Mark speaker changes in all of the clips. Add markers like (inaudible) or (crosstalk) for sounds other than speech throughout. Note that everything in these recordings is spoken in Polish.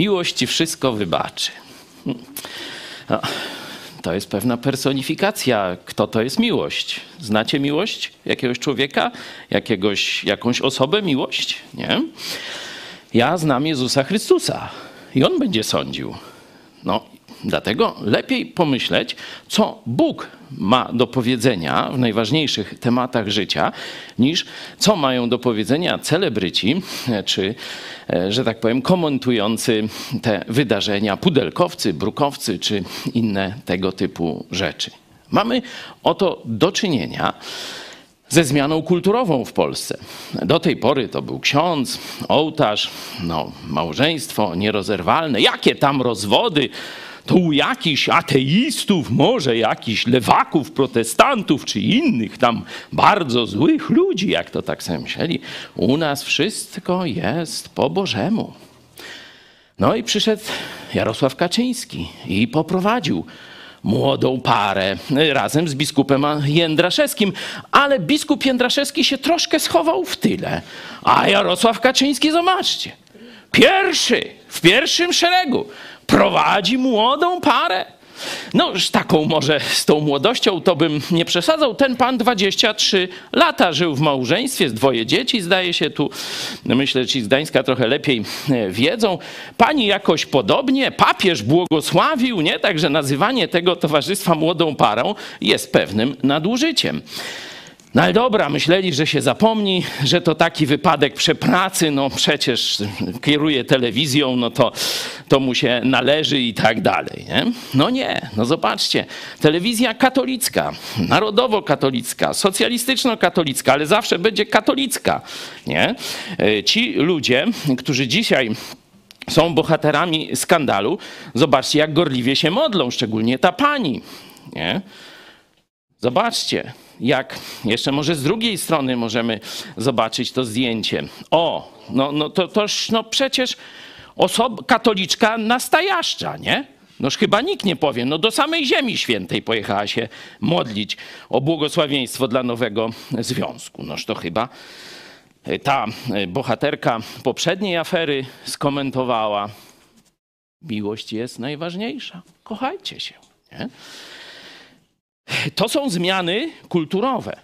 Speaker 1: Miłość ci wszystko wybaczy. No, to jest pewna personifikacja. Kto to jest miłość? Znacie miłość jakiegoś człowieka? Jakiegoś, jakąś osobę miłość? Nie? Ja znam Jezusa Chrystusa i On będzie sądził. No, Dlatego lepiej pomyśleć, co Bóg ma do powiedzenia w najważniejszych tematach życia, niż co mają do powiedzenia celebryci, czy, e, że tak powiem, komentujący te wydarzenia, pudelkowcy, brukowcy, czy inne tego typu rzeczy. Mamy oto do czynienia ze zmianą kulturową w Polsce. Do tej pory to był ksiądz, ołtarz, no, małżeństwo nierozerwalne, jakie tam rozwody, to u jakichś ateistów, może jakichś lewaków, protestantów czy innych tam bardzo złych ludzi, jak to tak sobie myśleli. U nas wszystko jest po Bożemu. No i przyszedł Jarosław Kaczyński i poprowadził młodą parę razem z biskupem Jędraszewskim, ale biskup Jędraszewski się troszkę schował w tyle. A Jarosław Kaczyński, zobaczcie, pierwszy, w pierwszym szeregu prowadzi młodą parę. No, taką może z tą młodością to bym nie przesadzał. Ten pan 23 lata żył w małżeństwie, z dwoje dzieci, zdaje się tu. Myślę, że ci z Gdańska trochę lepiej e, wiedzą. Pani jakoś podobnie, papież błogosławił, nie? Także nazywanie tego towarzystwa młodą parą jest pewnym nadużyciem. No ale dobra, myśleli, że się zapomni, że to taki wypadek przepracy, no przecież kieruje telewizją, no to, to mu się należy i tak dalej. Nie? No nie, no zobaczcie, telewizja katolicka, narodowo-katolicka, socjalistyczno-katolicka, ale zawsze będzie katolicka. Nie? E, ci ludzie, którzy dzisiaj są bohaterami skandalu, zobaczcie, jak gorliwie się modlą, szczególnie ta pani. Nie? Zobaczcie, jak jeszcze może z drugiej strony możemy zobaczyć to zdjęcie. O, no, no to toż no przecież osoba katoliczka nastajaszcza, nie? Noż chyba nikt nie powie, no do samej Ziemi Świętej pojechała się modlić o błogosławieństwo dla nowego związku. Noż to chyba e, ta e, bohaterka poprzedniej afery skomentowała, miłość jest najważniejsza, kochajcie się. Nie? To są zmiany kulturowe.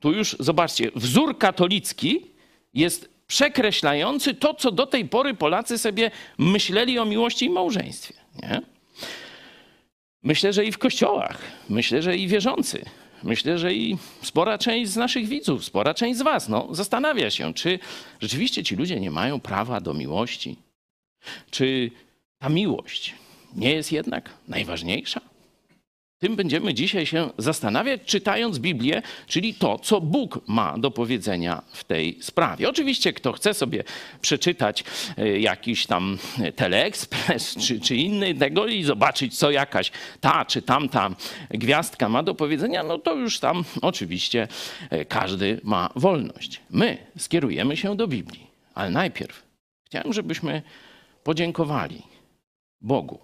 Speaker 1: Tu już zobaczcie, wzór katolicki jest przekreślający to, co do tej pory Polacy sobie myśleli o miłości i małżeństwie. Nie? Myślę, że i w kościołach, myślę, że i wierzący, myślę, że i spora część z naszych widzów, spora część z Was no, zastanawia się, czy rzeczywiście ci ludzie nie mają prawa do miłości, czy ta miłość nie jest jednak najważniejsza. Tym będziemy dzisiaj się zastanawiać, czytając Biblię, czyli to, co Bóg ma do powiedzenia w tej sprawie. Oczywiście, kto chce sobie przeczytać e, jakiś tam teleekspres (laughs) czy, czy inny tego i zobaczyć, co jakaś ta czy tamta gwiazdka ma do powiedzenia, no to już tam oczywiście e, każdy ma wolność. My skierujemy się do Biblii, ale najpierw chciałem, żebyśmy podziękowali Bogu,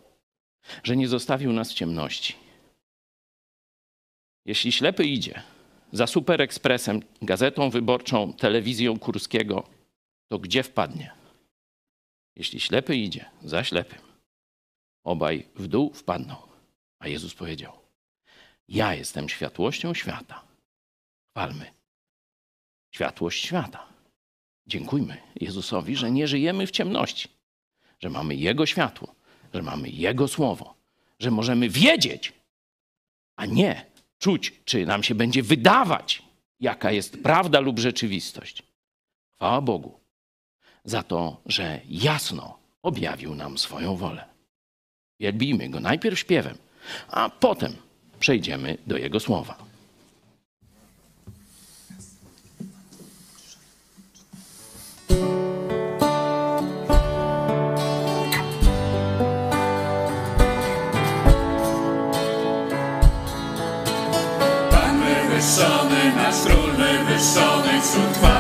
Speaker 1: że nie zostawił nas w ciemności jeśli ślepy idzie za Super Ekspresem, gazetą wyborczą, telewizją Kurskiego, to gdzie wpadnie? Jeśli ślepy idzie za ślepym, obaj w dół wpadną. A Jezus powiedział: Ja jestem światłością świata. Chwalmy. Światłość świata. Dziękujmy Jezusowi, że nie żyjemy w ciemności, że mamy Jego światło, że mamy Jego słowo, że możemy wiedzieć, a nie czuć, czy nam się będzie wydawać, jaka jest prawda lub rzeczywistość. Chwała Bogu za to, że jasno objawił nam swoją wolę. Wielbijmy Go najpierw śpiewem, a potem przejdziemy do Jego słowa.
Speaker 2: song and some.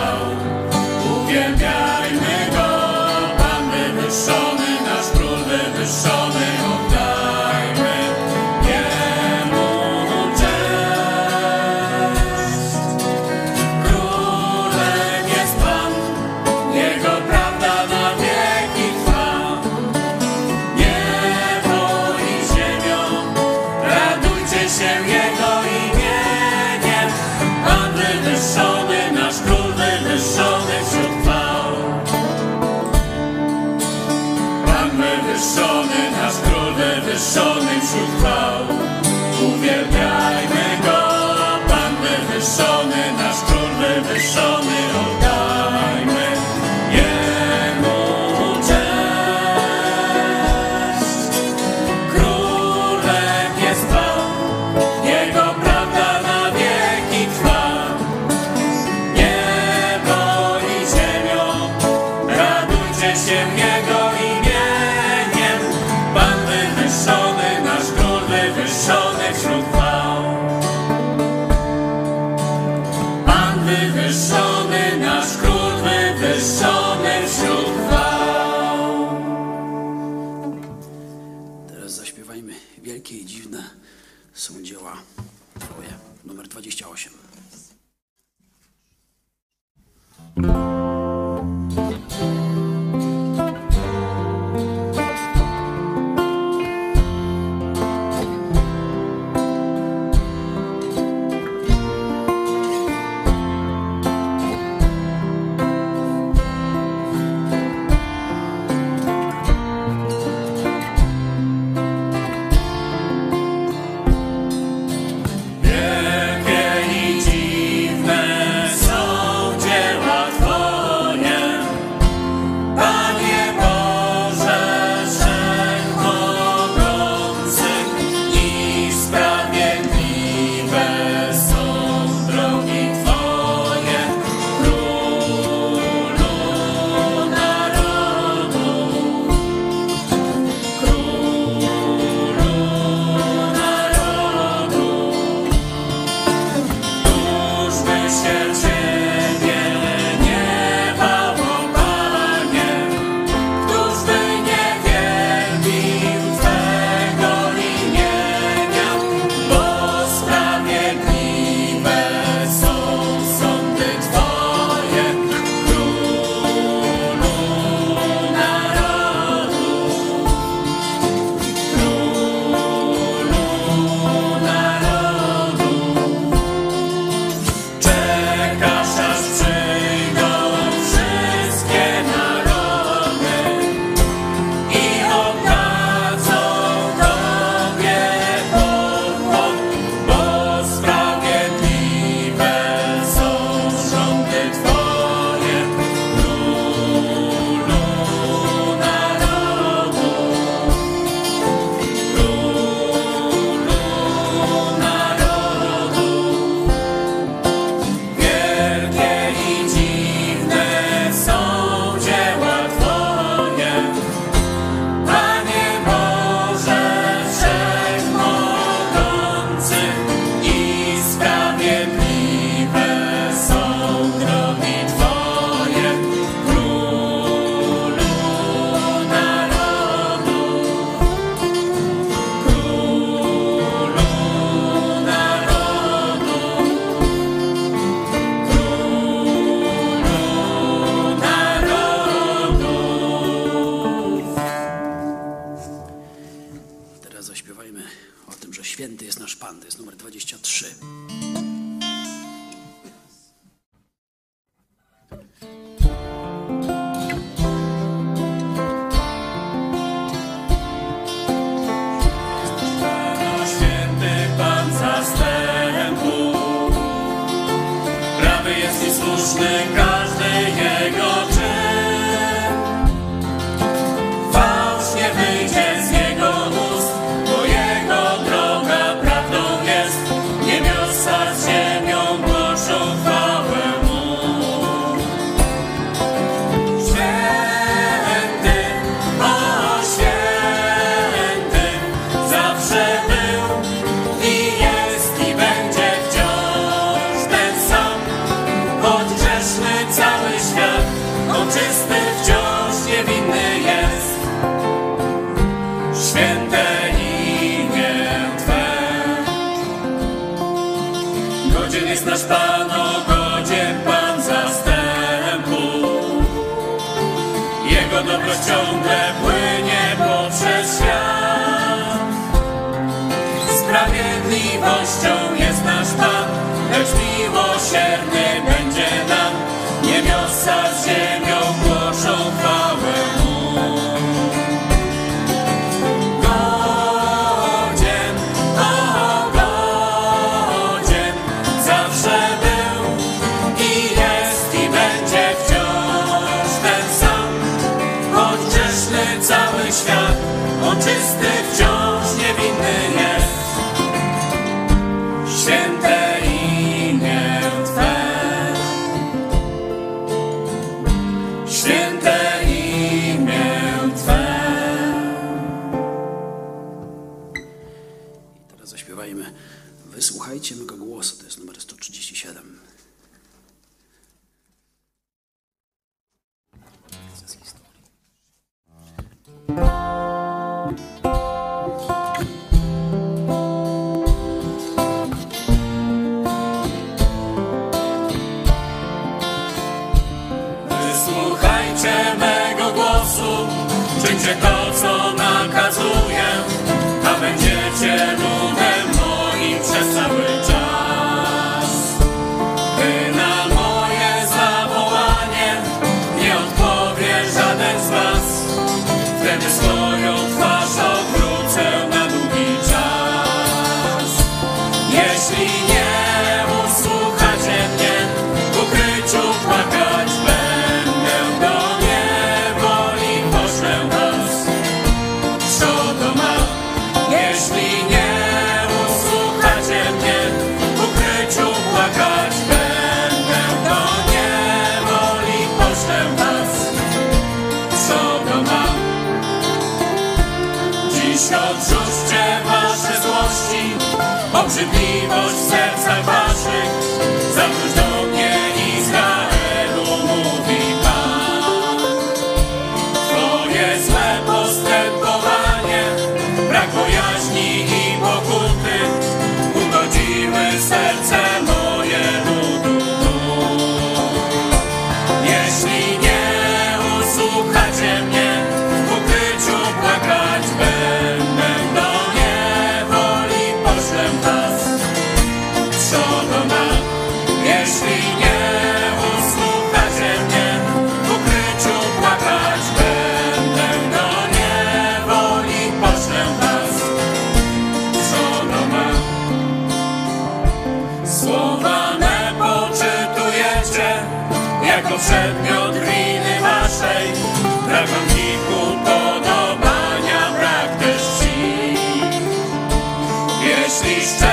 Speaker 2: Jeśli szczerze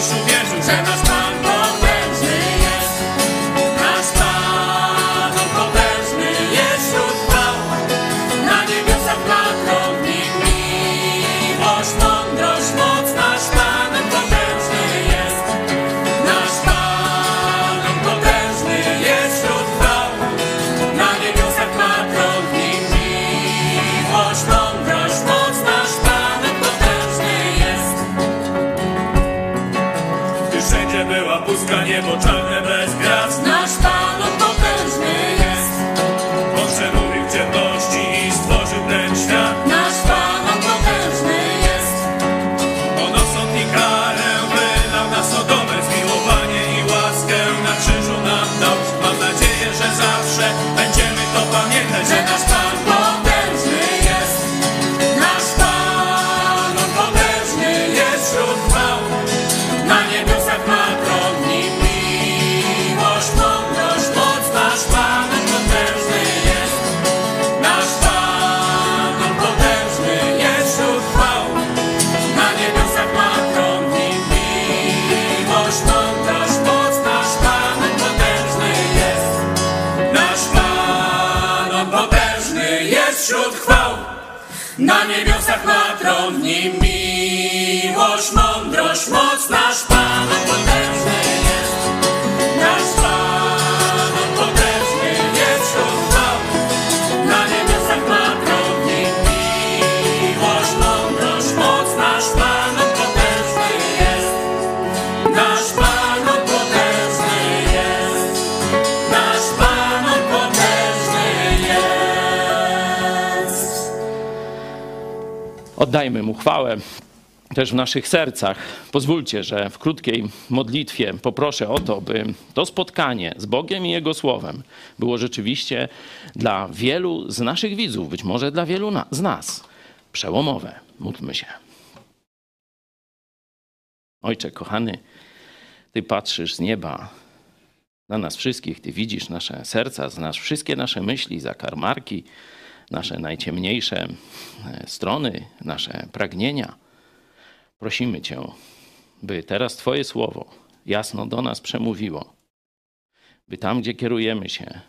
Speaker 2: więc lepiej byś uwierzył, że nasz Na niebiosach ma tron nim miłość, mądrość, moc, nasz Pan potężny
Speaker 1: Oddajmy mu chwałę też w naszych sercach. Pozwólcie, że w krótkiej modlitwie poproszę o to, by to spotkanie z Bogiem i Jego Słowem było rzeczywiście dla wielu z naszych widzów, być może dla wielu na, z nas, przełomowe. Módlmy się. Ojcze, kochany, Ty patrzysz z nieba na nas wszystkich, Ty widzisz nasze serca, znasz wszystkie nasze myśli, zakarmarki, nasze najciemniejsze e, strony, nasze pragnienia. Prosimy Cię, by teraz Twoje słowo jasno do nas przemówiło, by tam, gdzie kierujemy się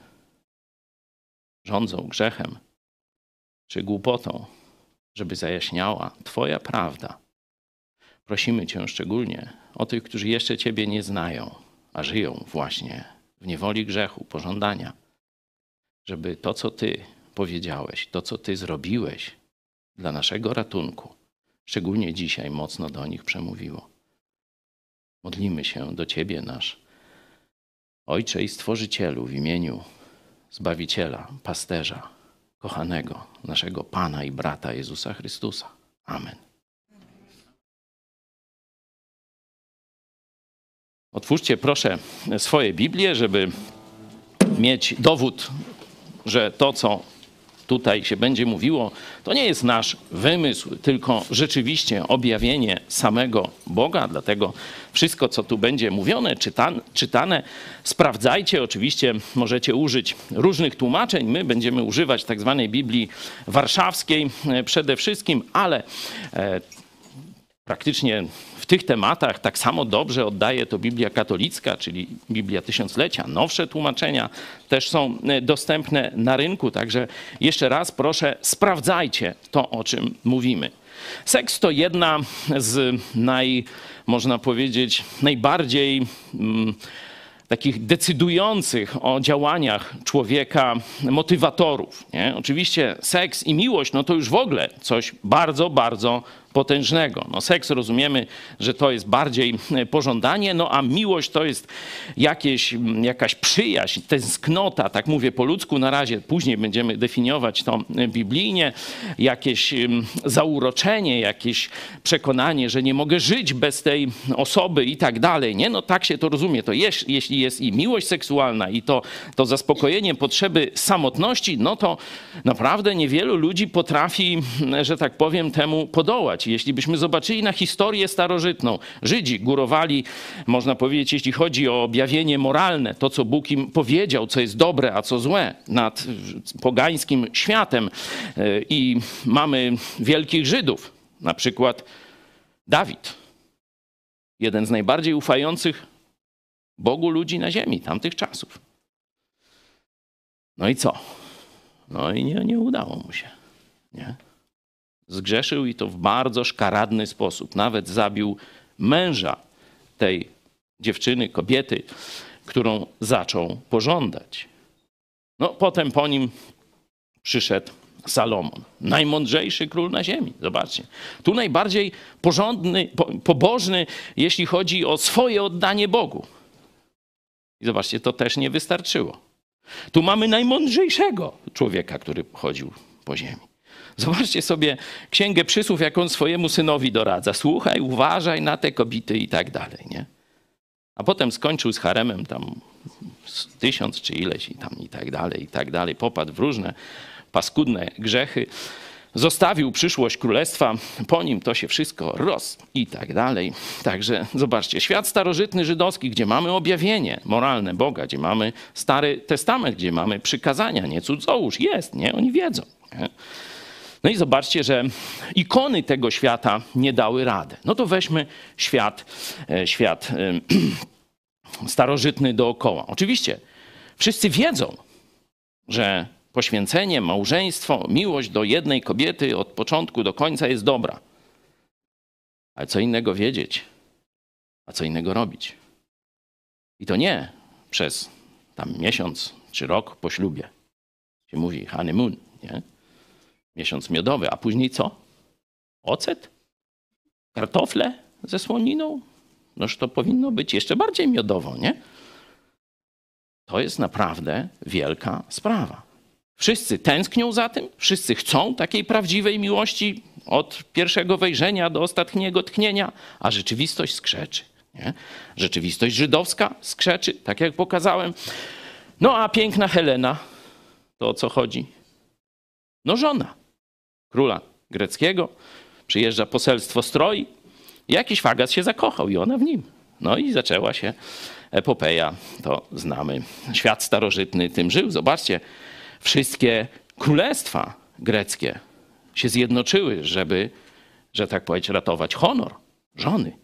Speaker 1: rządzą grzechem czy głupotą, żeby zajaśniała Twoja prawda. Prosimy Cię szczególnie o tych, którzy jeszcze Ciebie nie znają, a żyją właśnie w niewoli grzechu, pożądania, żeby to, co Ty powiedziałeś, to, co Ty zrobiłeś dla naszego ratunku, szczególnie dzisiaj mocno do nich przemówiło. Modlimy się do Ciebie, nasz Ojcze i Stworzycielu, w imieniu Zbawiciela, Pasterza, kochanego, naszego Pana i Brata Jezusa Chrystusa. Amen. Otwórzcie proszę swoje Biblię, żeby mieć dowód, że to, co tutaj się będzie mówiło, to nie jest nasz wymysł, tylko rzeczywiście objawienie samego Boga. Dlatego wszystko, co tu będzie mówione, czytane, sprawdzajcie. Oczywiście możecie użyć różnych tłumaczeń. My będziemy używać tak zwanej Biblii Warszawskiej e, przede wszystkim, ale e, praktycznie tych tematach tak samo dobrze oddaje to Biblia katolicka, czyli Biblia Tysiąclecia. Nowsze tłumaczenia też są e, dostępne na rynku, także jeszcze raz proszę, sprawdzajcie to, o czym mówimy. Seks to jedna z naj, można powiedzieć, najbardziej mm, takich decydujących o działaniach człowieka motywatorów. Nie? Oczywiście seks i miłość, no to już w ogóle coś bardzo, bardzo potężnego. No seks rozumiemy, że to jest bardziej e, pożądanie, no a miłość to jest jakieś, jakaś przyjaźń, tęsknota, tak mówię po ludzku na razie, później będziemy definiować to e, biblijnie, jakieś zauroczenie, jakieś przekonanie, że nie mogę żyć bez tej osoby i tak dalej, nie? No tak się to rozumie. To jest, jeśli jest i miłość seksualna i to, to zaspokojenie potrzeby samotności, no to naprawdę niewielu ludzi potrafi, że tak powiem, temu podołać. Jeśli byśmy zobaczyli na historię starożytną, Żydzi górowali, można powiedzieć, jeśli chodzi o objawienie moralne, to co Bóg im powiedział, co jest dobre, a co złe, nad pogańskim światem. I mamy wielkich Żydów, na przykład Dawid, jeden z najbardziej ufających Bogu ludzi na ziemi tamtych czasów. No i co? No i nie, nie udało mu się. Nie? Zgrzeszył i to w bardzo szkaradny sposób. Nawet zabił męża tej dziewczyny, kobiety, którą zaczął pożądać. No, potem po nim przyszedł Salomon, najmądrzejszy król na ziemi. Zobaczcie. Tu najbardziej porządny, pobożny, jeśli chodzi o swoje oddanie Bogu. I zobaczcie, to też nie wystarczyło. Tu mamy najmądrzejszego człowieka, który chodził po ziemi. Zobaczcie sobie księgę przysłów, jak on swojemu synowi doradza. Słuchaj, uważaj na te kobiety i tak dalej, nie? A potem skończył z haremem tam tysiąc czy ileś i tam i tak dalej, i tak dalej. Popadł w różne paskudne grzechy. Zostawił przyszłość królestwa, po nim to się wszystko roz i tak dalej. Także zobaczcie, świat starożytny żydowski, gdzie mamy objawienie moralne Boga, gdzie mamy Stary Testament, gdzie mamy przykazania, nie cudzołóż, jest, nie? Oni wiedzą. Nie? No i zobaczcie, że ikony tego świata nie dały rady. No to weźmy świat, e, świat (clears throat) starożytny dookoła. Oczywiście wszyscy wiedzą, że poświęcenie, małżeństwo, miłość do jednej kobiety od początku do końca jest dobra. Ale co innego wiedzieć, a co innego robić. I to nie przez tam miesiąc czy rok po ślubie. Się mówi honeymoon, nie? Miesiąc miodowy, a później co? Ocet? Kartofle ze słoniną? Noż to powinno być jeszcze bardziej miodowo, nie? To jest naprawdę wielka sprawa. Wszyscy tęsknią za tym, wszyscy chcą takiej prawdziwej miłości od pierwszego wejrzenia do ostatniego tchnienia, a rzeczywistość skrzeczy. Nie? Rzeczywistość żydowska skrzeczy, tak jak pokazałem. No a piękna Helena, to o co chodzi? No żona króla greckiego, przyjeżdża poselstwo stroi, jakiś fagas się zakochał i ona w nim. No i zaczęła się epopeja, to znamy. Świat starożytny tym żył. Zobaczcie, wszystkie królestwa greckie się zjednoczyły, żeby, że tak powiedzieć, ratować honor żony.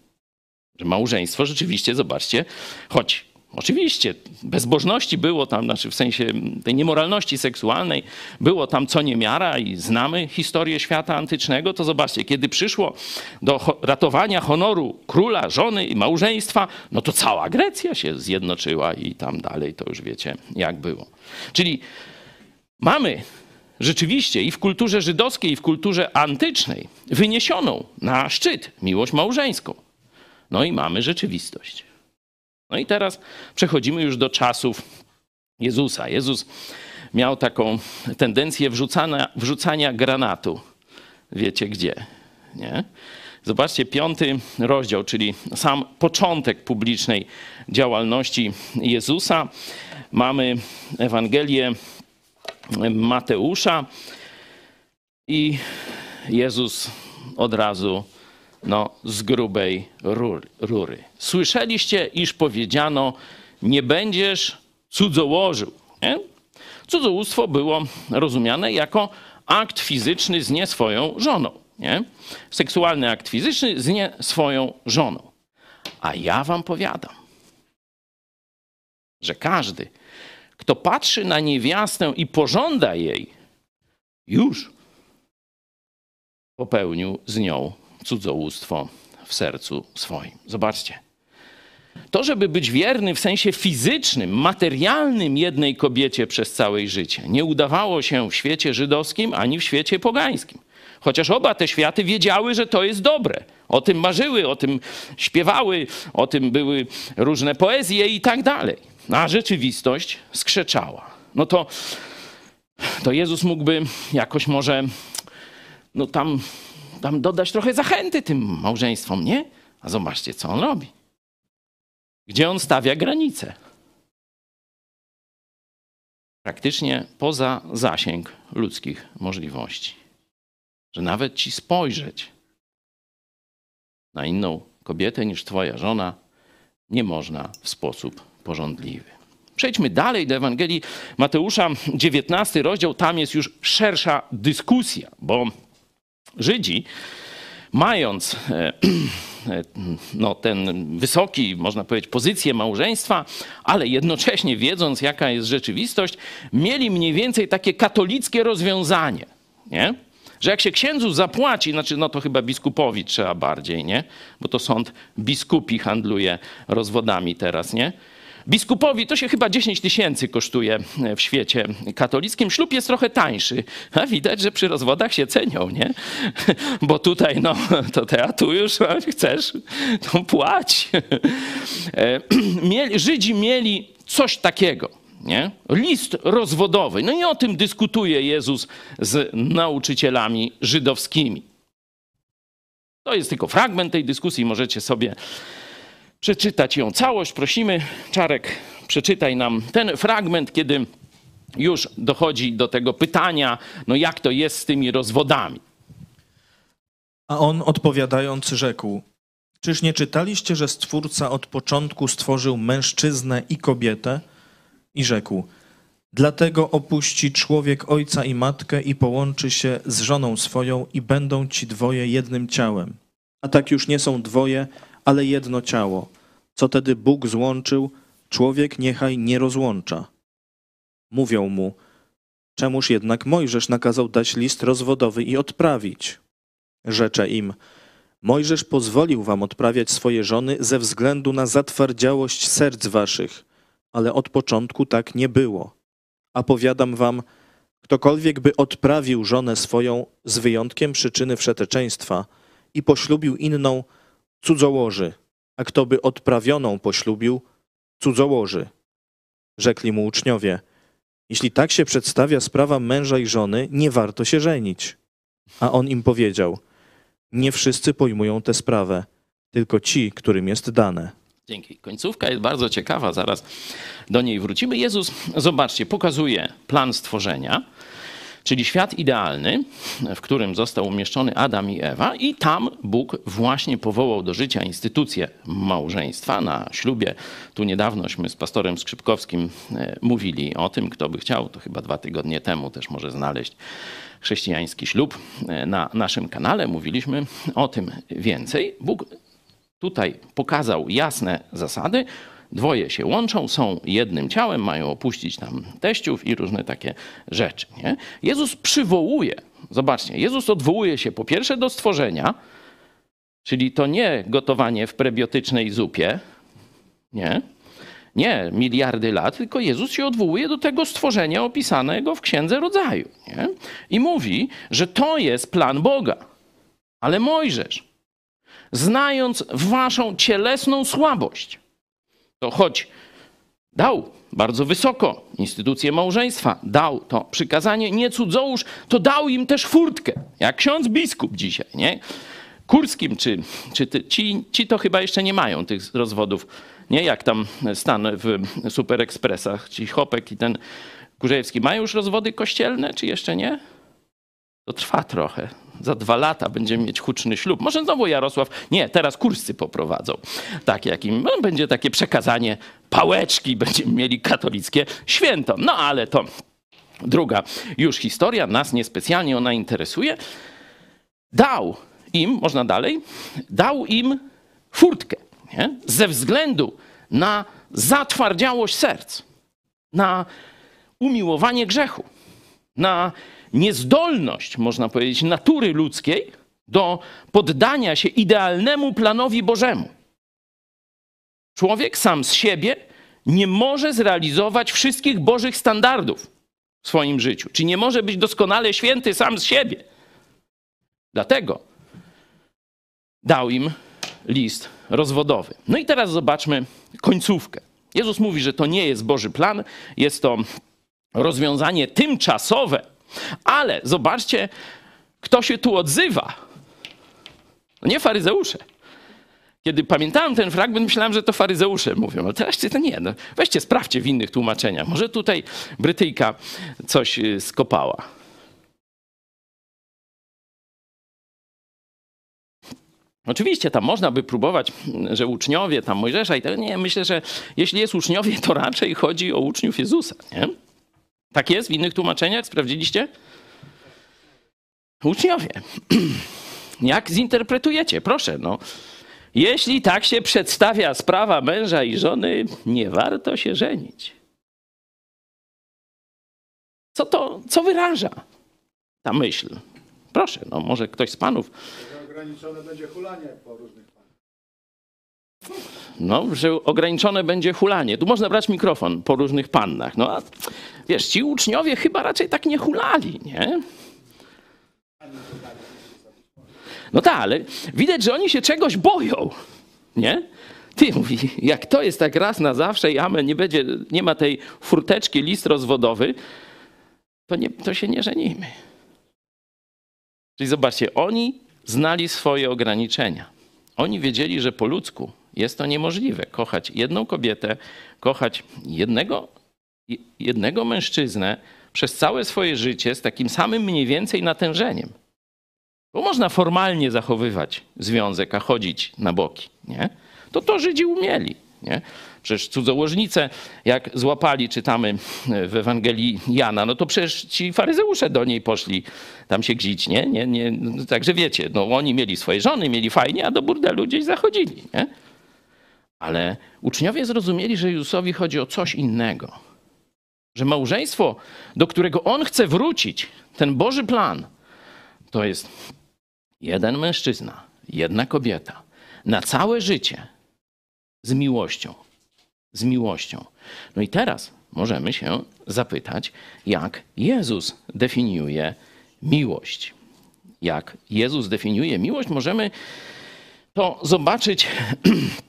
Speaker 1: Że małżeństwo rzeczywiście, zobaczcie, choć oczywiście bezbożności było tam, znaczy w sensie tej niemoralności seksualnej, było tam co niemiara i znamy historię świata antycznego, to zobaczcie, kiedy przyszło do ratowania honoru króla, żony i małżeństwa, no to cała Grecja się zjednoczyła i tam dalej to już wiecie, jak było. Czyli mamy rzeczywiście i w kulturze żydowskiej, i w kulturze antycznej wyniesioną na szczyt miłość małżeńską. No i mamy rzeczywistość. No i teraz przechodzimy już do czasów Jezusa. Jezus miał taką tendencję wrzucania, wrzucania granatu. Wiecie gdzie, nie? Zobaczcie, piąty rozdział, czyli sam początek publicznej działalności Jezusa. Mamy Ewangelię Mateusza i Jezus od razu no, z grubej rury. Słyszeliście, iż powiedziano, nie będziesz cudzołożył. Nie? Cudzołóstwo było rozumiane jako akt fizyczny z nie swoją żoną. Nie? Seksualny akt fizyczny z nie swoją żoną. A ja wam powiadam, że każdy, kto patrzy na niewiastę i pożąda jej, już popełnił z nią cudzołóstwo w sercu swoim. Zobaczcie. To, żeby być wierny w sensie fizycznym, materialnym jednej kobiecie przez całe życie, nie udawało się w świecie żydowskim ani w świecie pogańskim. Chociaż oba te światy wiedziały, że to jest dobre. O tym marzyły, o tym śpiewały, o tym były różne poezje i tak dalej. A rzeczywistość skrzeczała. No to, to Jezus mógłby jakoś może no tam tam dodać trochę zachęty tym małżeństwom, nie? A zobaczcie, co on robi. Gdzie on stawia granice? Praktycznie poza zasięg ludzkich możliwości. Że nawet ci spojrzeć na inną kobietę niż twoja żona nie można w sposób porządliwy. Przejdźmy dalej do Ewangelii Mateusza, 19 rozdział. Tam jest już szersza dyskusja, bo Żydzi, mając e, (clears throat) no, ten wysoki, można powiedzieć, pozycję małżeństwa, ale jednocześnie wiedząc, jaka jest rzeczywistość, mieli mniej więcej takie katolickie rozwiązanie, nie? Że jak się księdzu zapłaci, znaczy no to chyba biskupowi trzeba bardziej, nie? Bo to sąd biskupi handluje rozwodami teraz, nie? Biskupowi to się chyba 10 tysięcy kosztuje e, w świecie katolickim. Ślub jest trochę tańszy. A widać, że przy rozwodach się cenią, nie? (laughs) Bo tutaj, no, to te, a tu już chcesz, to płać. E, (clears throat) Żydzi mieli coś takiego. Nie? List rozwodowy. No i o tym dyskutuje Jezus z nauczycielami żydowskimi. To jest tylko fragment tej dyskusji, możecie sobie przeczytać ją całość. Prosimy, Czarek, przeczytaj nam ten fragment, kiedy już dochodzi do tego pytania, no jak to jest z tymi rozwodami.
Speaker 3: A on odpowiadając rzekł: Czyż nie czytaliście, że Stwórca od początku stworzył mężczyznę i kobietę? I rzekł: Dlatego opuści człowiek ojca i matkę i połączy się z żoną swoją, i będą ci dwoje jednym ciałem. A tak już nie są dwoje, ale jedno ciało. Co tedy Bóg złączył, człowiek niechaj nie rozłącza. Mówią mu, Czemuż jednak Mojżesz nakazał dać list rozwodowy i odprawić? Rzecze im, Mojżesz pozwolił wam odprawiać swoje żony ze względu na zatwardziałość serc waszych, ale od początku tak nie było. A powiadam wam, ktokolwiek by odprawił żonę swoją z wyjątkiem przyczyny wszeteczeństwa i poślubił inną, cudzołoży, a kto by odprawioną poślubił, cudzołoży. Rzekli mu uczniowie, jeśli tak się przedstawia sprawa męża i żony, nie warto się żenić. A on im powiedział, nie wszyscy pojmują tę sprawę, tylko ci, którym jest dane.
Speaker 1: Dzięki. Końcówka jest bardzo ciekawa, zaraz do niej wrócimy. Jezus, zobaczcie, pokazuje plan stworzenia, czyli świat idealny, w którym został umieszczony Adam i Ewa, i tam Bóg właśnie powołał do życia instytucję małżeństwa na ślubie. Tu niedawnośmy z pastorem Skrzypkowskim e, mówili o tym, kto by chciał, to chyba dwa tygodnie temu też może znaleźć chrześcijański ślub e, na naszym kanale. Mówiliśmy o tym więcej. Bóg tutaj pokazał jasne zasady. Dwoje się łączą, są jednym ciałem, mają opuścić tam teściów i różne takie rzeczy. Nie? Jezus przywołuje, zobaczcie, Jezus odwołuje się po pierwsze do stworzenia, czyli to nie gotowanie w prebiotycznej zupie, nie, nie miliardy lat, tylko Jezus się odwołuje do tego stworzenia opisanego w Księdze Rodzaju. Nie? I mówi, że to jest plan Boga. Ale Mojżesz, znając waszą cielesną słabość, to choć dał bardzo wysoko instytucję małżeństwa, dał to przykazanie nie cudzołóż, to dał im też furtkę, jak ksiądz biskup dzisiaj, nie? Kurskim, czy, czy ty, ci, ci to chyba jeszcze nie mają tych rozwodów, nie jak tam stan w Super Expressach, ci Chopek i ten Kurzejewski. Mają już rozwody kościelne, czy jeszcze nie? To trwa trochę. Za dwa lata będziemy mieć huczny ślub. Może znowu Jarosław. Nie, teraz kursy poprowadzą. Tak, jakim no, będzie takie przekazanie pałeczki, będziemy mieli katolickie święto. No ale to druga już historia, nas niespecjalnie ona interesuje. Dał im, można dalej, dał im furtkę. Nie? Ze względu na zatwardziałość serc, na umiłowanie grzechu, na niezdolność, można powiedzieć, natury ludzkiej do poddania się idealnemu planowi Bożemu. Człowiek sam z siebie nie może zrealizować wszystkich Bożych standardów w swoim życiu, czy nie może być doskonale święty sam z siebie. Dlatego dał im list rozwodowy. No i teraz zobaczmy końcówkę. Jezus mówi, że to nie jest Boży plan, jest to rozwiązanie tymczasowe, ale zobaczcie, kto się tu odzywa. No nie faryzeusze. Kiedy pamiętałem ten fragment, myślałem, że to faryzeusze mówią, ale teraz to nie. No, weźcie, sprawdźcie w innych tłumaczeniach. Może tutaj Brytyjka coś y, skopała. Oczywiście tam można by próbować, że uczniowie tam Mojżesza i tak. Nie, myślę, że jeśli jest uczniowie, to raczej chodzi o uczniów Jezusa. Nie? Tak jest w innych tłumaczeniach? Sprawdziliście? Uczniowie. (clears throat) Jak zinterpretujecie? Proszę, no. Jeśli tak się przedstawia sprawa męża i żony, nie warto się żenić. Co to, co wyraża ta myśl? Proszę, no może ktoś z panów
Speaker 4: ograniczone będzie hulanie po różnych.
Speaker 1: No, że ograniczone będzie hulanie. Tu można brać mikrofon po różnych pannach. No a wiesz, ci uczniowie chyba raczej tak nie hulali, nie? No tak, ale widać, że oni się czegoś boją, nie? Ty mówi, jak to jest tak raz na zawsze i amen, nie, będzie, nie ma tej furteczki, list rozwodowy, to, nie, to się nie żenimy. Czyli zobaczcie, oni znali swoje ograniczenia. Oni wiedzieli, że po ludzku jest to niemożliwe. Kochać jedną kobietę, kochać jednego, jednego mężczyznę przez całe swoje życie z takim samym mniej więcej natężeniem. Bo można formalnie zachowywać związek, a chodzić na boki. Nie? To to Żydzi umieli. Nie? Przecież cudzołożnice, jak złapali, czytamy w Ewangelii Jana, no to przecież ci faryzeusze do niej poszli tam się gzić, nie? nie, nie także wiecie, no oni mieli swoje żony, mieli fajnie, a do burdelu gdzieś zachodzili, nie? Ale uczniowie zrozumieli, że Jezusowi chodzi o coś innego. Że małżeństwo, do którego on chce wrócić, ten Boży plan, to jest jeden mężczyzna, jedna kobieta na całe życie z miłością. Z miłością. No i teraz możemy się zapytać, jak Jezus definiuje miłość. Jak Jezus definiuje miłość, możemy to zobaczyć, (clears throat)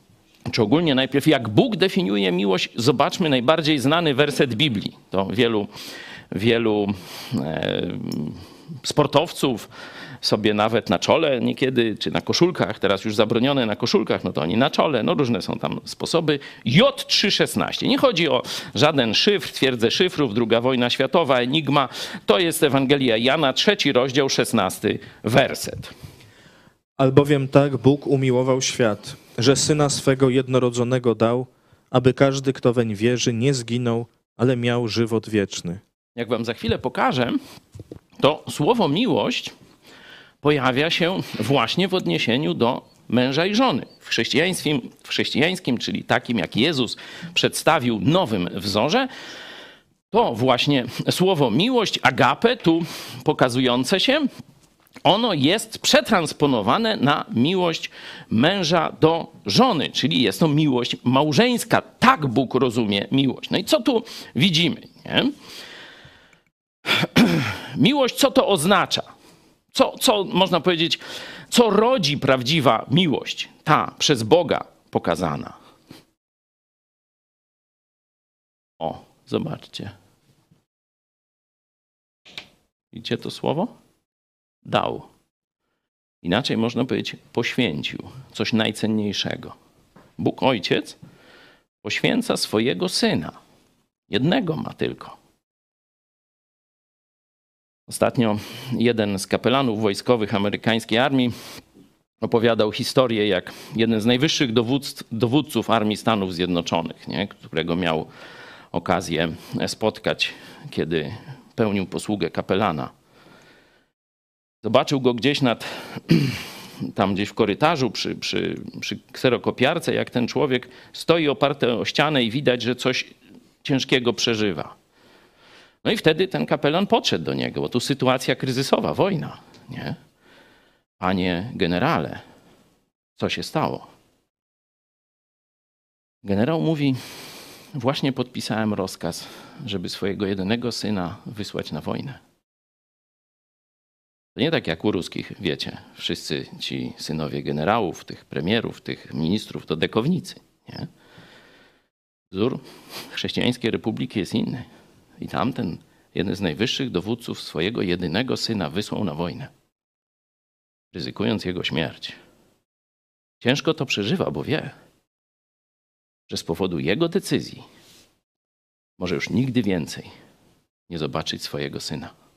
Speaker 1: czy ogólnie najpierw jak Bóg definiuje miłość, zobaczmy najbardziej znany werset Biblii. To wielu, wielu e, sportowców sobie nawet na czole niekiedy, czy na koszulkach, teraz już zabronione na koszulkach, no to oni na czole, no różne są tam sposoby. J316. Nie chodzi o żaden szyfr, twierdzę szyfrów, druga wojna światowa, enigma. To jest Ewangelia Jana, trzeci rozdział, szesnasty werset.
Speaker 3: Albowiem tak Bóg umiłował świat, że Syna swego jednorodzonego dał, aby każdy, kto weń wierzy, nie zginął, ale miał żywot wieczny.
Speaker 1: Jak wam za chwilę pokażę, to słowo miłość pojawia się właśnie w odniesieniu do męża i żony. W chrześcijaństwie, w chrześcijańskim, czyli takim jak Jezus przedstawił nowym wzorze, to właśnie słowo miłość, agape, tu pokazujące się, ono jest przetransponowane na miłość męża do żony, czyli jest to miłość małżeńska. Tak Bóg rozumie miłość. No i co tu widzimy? Nie? (clears throat) Miłość, co to oznacza? Co, co można powiedzieć, co rodzi prawdziwa miłość, ta przez Boga pokazana? O, zobaczcie. Widzicie to słowo? Dał. Inaczej można powiedzieć, poświęcił coś najcenniejszego. Bóg Ojciec poświęca swojego syna. Jednego ma tylko. Ostatnio jeden z kapelanów wojskowych amerykańskiej armii opowiadał historię, jak jeden z najwyższych dowódców armii Stanów Zjednoczonych, nie, którego miał okazję spotkać, kiedy pełnił posługę kapelana. Zobaczył go gdzieś nad, (clears throat) tam gdzieś w korytarzu przy, przy, przy kserokopiarce, jak ten człowiek stoi oparty o ścianę i widać, że coś ciężkiego przeżywa. No i wtedy ten kapelan podszedł do niego, bo tu sytuacja kryzysowa, wojna, nie? Panie generale, co się stało? Generał mówi: Właśnie podpisałem rozkaz, żeby swojego jedynego syna wysłać na wojnę. To nie tak jak u ruskich, wiecie, wszyscy ci synowie generałów, tych premierów, tych ministrów to dekownicy. Nie? Wzór chrześcijańskiej republiki jest inny. I tamten, jeden z najwyższych dowódców swojego jedynego syna wysłał na wojnę, ryzykując jego śmierć. Ciężko to przeżywa, bo wie, że z powodu jego decyzji może już nigdy więcej nie zobaczyć swojego syna.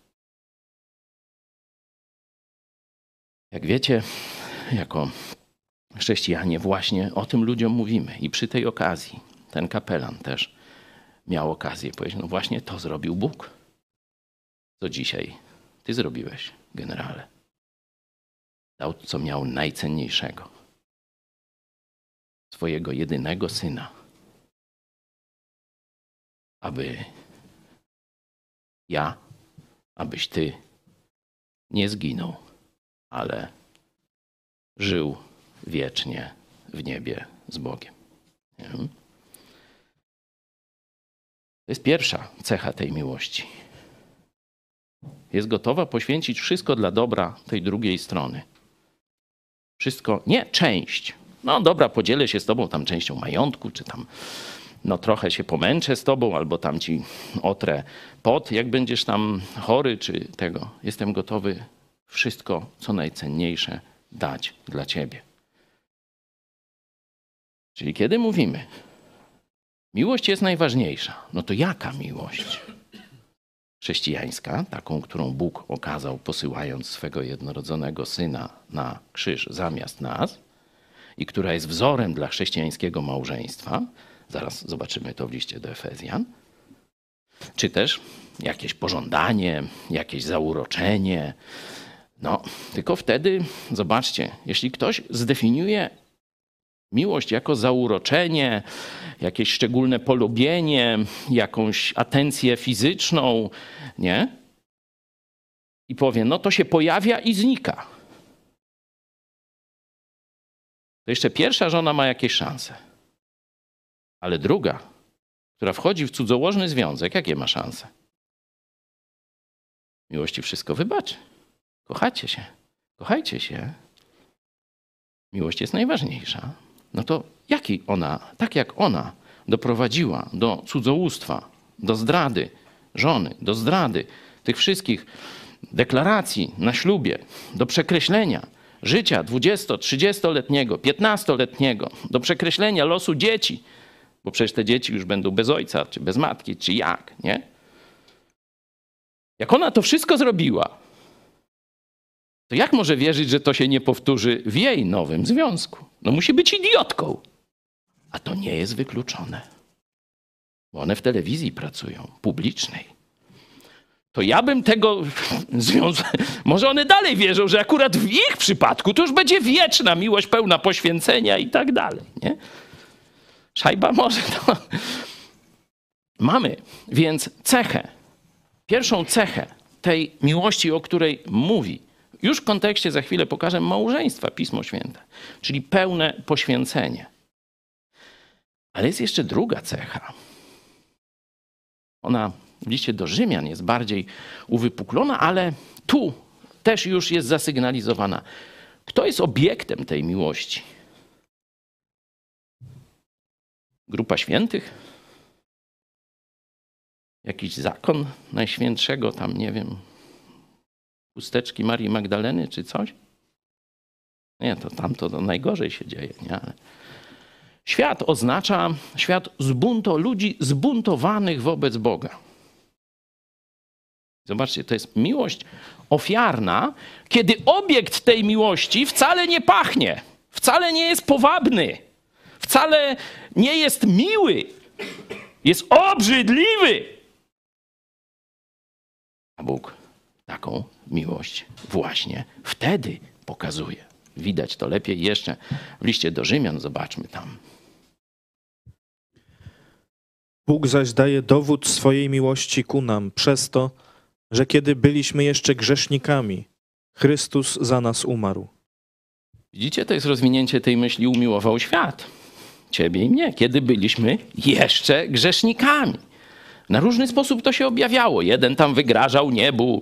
Speaker 1: Jak wiecie, jako chrześcijanie właśnie o tym ludziom mówimy i przy tej okazji ten kapelan też miał okazję powiedzieć, no właśnie to zrobił Bóg. Co dzisiaj ty zrobiłeś, generale. Dał, co miał najcenniejszego. Swojego jedynego syna. Aby ja, abyś ty nie zginął, ale żył wiecznie w niebie z Bogiem. Nie? To jest pierwsza cecha tej miłości. Jest gotowa poświęcić wszystko dla dobra tej drugiej strony. Wszystko, nie część. No dobra, podzielę się z tobą tam częścią majątku, czy tam no trochę się pomęczę z tobą, albo tam ci otrę pot, jak będziesz tam chory, czy tego. Jestem gotowy wszystko, co najcenniejsze, dać dla ciebie. Czyli kiedy mówimy, Miłość jest najważniejsza. No to jaka miłość? Chrześcijańska, taką, którą Bóg okazał, posyłając swego jednorodzonego syna na krzyż zamiast nas, i która jest wzorem dla chrześcijańskiego małżeństwa. Zaraz zobaczymy to w liście do Efezjan. Czy też jakieś pożądanie, jakieś zauroczenie. No, tylko wtedy, zobaczcie, jeśli ktoś zdefiniuje Miłość jako zauroczenie, jakieś szczególne polubienie, jakąś atencję fizyczną, nie? I powie, no to się pojawia i znika. To jeszcze pierwsza żona ma jakieś szanse. Ale druga, która wchodzi w cudzołożny związek, jakie ma szanse? Miłości wszystko wybaczy. Kochacie się. Kochajcie się. Miłość jest najważniejsza. No to jaki ona, tak jak ona doprowadziła do cudzołóstwa, do zdrady żony, do zdrady tych wszystkich deklaracji na ślubie, do przekreślenia życia 20-30-letniego, 15-letniego, do przekreślenia losu dzieci, bo przecież te dzieci już będą bez ojca, czy bez matki, czy jak, nie? Jak ona to wszystko zrobiła, to jak może wierzyć, że to się nie powtórzy w jej nowym związku? No musi być idiotką. A to nie jest wykluczone. Bo one w telewizji pracują, publicznej. To ja bym tego (laughs) związku. Może one dalej wierzą, że akurat w ich przypadku to już będzie wieczna miłość pełna poświęcenia i tak dalej. Nie? Szajba może to. Mamy więc cechę, pierwszą cechę tej miłości, o której mówi już w kontekście, za chwilę pokażę, małżeństwa Pismo Święte, czyli pełne poświęcenie. Ale jest jeszcze druga cecha. Ona w liście do Rzymian jest bardziej uwypuklona, ale tu też już jest zasygnalizowana. Kto jest obiektem tej miłości? Grupa świętych? Jakiś zakon najświętszego, tam nie wiem, chusteczki Marii Magdaleny czy coś? Nie, to tam to najgorzej się dzieje. Nie? Ale świat oznacza świat zbunto, ludzi zbuntowanych wobec Boga. Zobaczcie, to jest miłość ofiarna, kiedy obiekt tej miłości wcale nie pachnie, wcale nie jest powabny, wcale nie jest miły, jest obrzydliwy. A Bóg taką miłość właśnie wtedy pokazuje. Widać to lepiej jeszcze w liście do Rzymian, zobaczmy tam.
Speaker 3: Bóg zaś daje dowód swojej miłości ku nam przez to, że kiedy byliśmy jeszcze grzesznikami, Chrystus za nas umarł.
Speaker 1: Widzicie, to jest rozwinięcie tej myśli umiłował świat. Ciebie i mnie, kiedy byliśmy jeszcze grzesznikami. Na różny sposób to się objawiało. Jeden tam wygrażał niebu,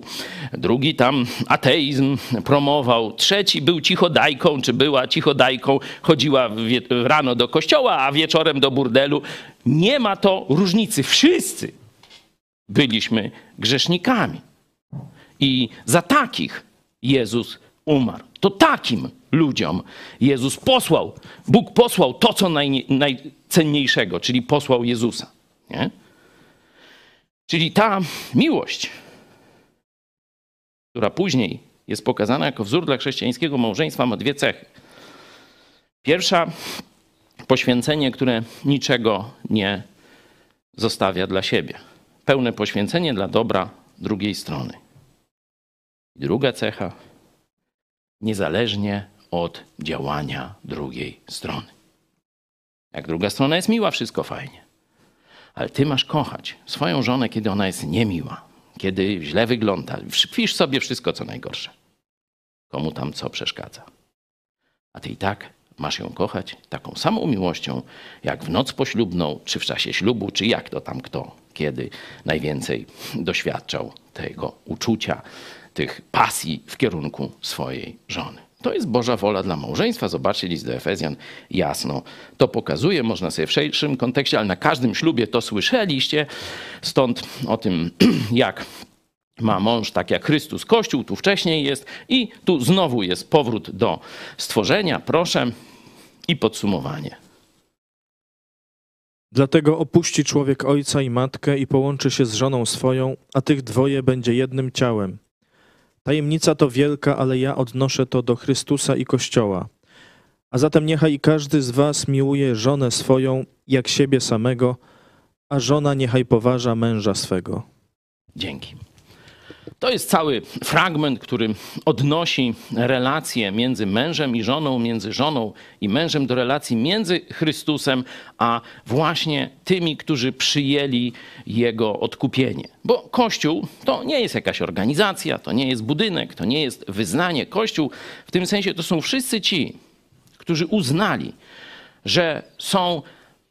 Speaker 1: drugi tam ateizm promował, trzeci był cichodajką, czy była cichodajką, chodziła rano do kościoła, a wieczorem do burdelu. Nie ma to różnicy. Wszyscy byliśmy grzesznikami. I za takich Jezus umarł. To takim ludziom Jezus posłał, Bóg posłał to, co naj, najcenniejszego, czyli posłał Jezusa. Nie? Czyli ta miłość, która później jest pokazana jako wzór dla chrześcijańskiego małżeństwa, ma dwie cechy. Pierwsza, poświęcenie, które niczego nie zostawia dla siebie. Pełne poświęcenie dla dobra drugiej strony. Druga cecha, niezależnie od działania drugiej strony. Jak druga strona jest miła, wszystko fajnie. Ale ty masz kochać swoją żonę, kiedy ona jest niemiła, kiedy źle wygląda. Wpisz sobie wszystko, co najgorsze. Komu tam co przeszkadza. A ty i tak masz ją kochać taką samą miłością, jak w noc poślubną, czy w czasie ślubu, czy jak to tam kto, kiedy najwięcej doświadczał tego uczucia, tych pasji w kierunku swojej żony. To jest Boża wola dla małżeństwa. Zobaczcie, list do Efezjan jasno to pokazuje. Można sobie w szerszym kontekście, ale na każdym ślubie to słyszeliście. Stąd o tym, (clears throat) jak ma mąż, tak jak Chrystus Kościół, tu wcześniej jest i tu znowu jest powrót do stworzenia. Proszę i podsumowanie.
Speaker 3: Dlatego opuści człowiek ojca i matkę i połączy się z żoną swoją, a tych dwoje będzie jednym ciałem. Tajemnica to wielka, ale ja odnoszę to do Chrystusa i Kościoła. A zatem niechaj każdy z was miłuje żonę swoją jak siebie samego, a żona niechaj poważa męża swego.
Speaker 1: Dzięki. To jest cały fragment, który odnosi relacje między mężem i żoną, między żoną i mężem do relacji między Chrystusem, a właśnie tymi, którzy przyjęli Jego odkupienie. Bo Kościół to nie jest jakaś organizacja, to nie jest budynek, to nie jest wyznanie. Kościół w tym sensie to są wszyscy ci, którzy uznali, że są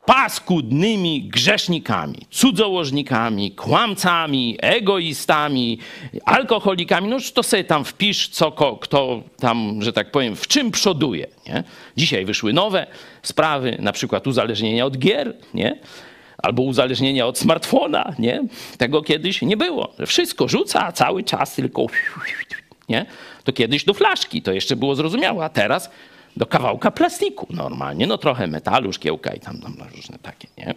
Speaker 1: paskudnymi grzesznikami, cudzołożnikami, kłamcami, egoistami, alkoholikami. No to sobie tam wpisz, co kto tam, że tak powiem, w czym przoduje. Nie? Dzisiaj wyszły nowe sprawy, na przykład uzależnienia od gier, nie? albo uzależnienia od smartfona. Nie? Tego kiedyś nie było. Wszystko rzuca, a cały czas tylko... Nie? To kiedyś do flaszki, to jeszcze było zrozumiałe, a teraz do kawałka plastiku normalnie, no trochę metalu, szkiełka i tam, tam różne takie, nie?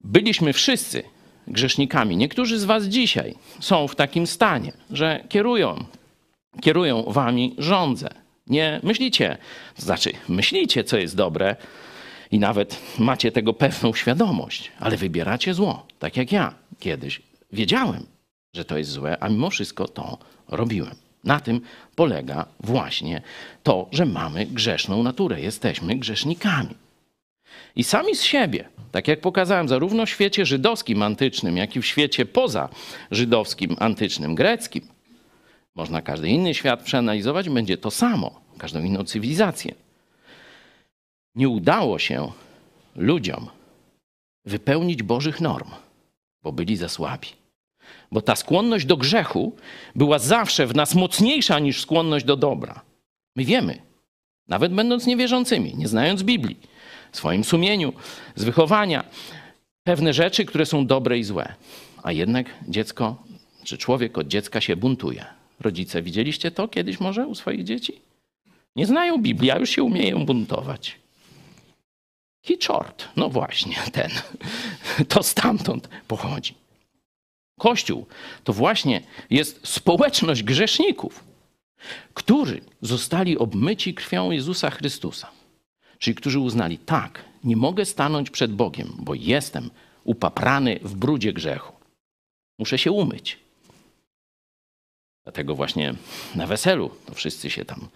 Speaker 1: Byliśmy wszyscy grzesznikami. Niektórzy z was dzisiaj są w takim stanie, że kierują, kierują wami rządzę. Nie myślicie, to znaczy myślicie, co jest dobre i nawet macie tego pewną świadomość, ale wybieracie zło, tak jak ja kiedyś wiedziałem, że to jest złe, a mimo wszystko to robiłem. Na tym polega właśnie to, że mamy grzeszną naturę. Jesteśmy grzesznikami. I sami z siebie, tak jak pokazałem, zarówno w świecie żydowskim antycznym, jak i w świecie poza żydowskim antycznym, greckim, można każdy inny świat przeanalizować, będzie to samo, każdą inną cywilizację. Nie udało się ludziom wypełnić Bożych norm, bo byli za słabi. Bo ta skłonność do grzechu była zawsze w nas mocniejsza niż skłonność do dobra. My wiemy, nawet będąc niewierzącymi, nie znając Biblii, w swoim sumieniu, z wychowania, pewne rzeczy, które są dobre i złe. A jednak dziecko, czy człowiek od dziecka się buntuje. Rodzice, widzieliście to kiedyś może u swoich dzieci? Nie znają Biblii, a już się umieją buntować. Kiczort, no właśnie, ten. To stamtąd pochodzi. Kościół to właśnie jest społeczność grzeszników, którzy zostali obmyci krwią Jezusa Chrystusa. Czyli którzy uznali, tak, nie mogę stanąć przed Bogiem, bo jestem upaprany w brudzie grzechu. Muszę się umyć. Dlatego właśnie na weselu to wszyscy się tam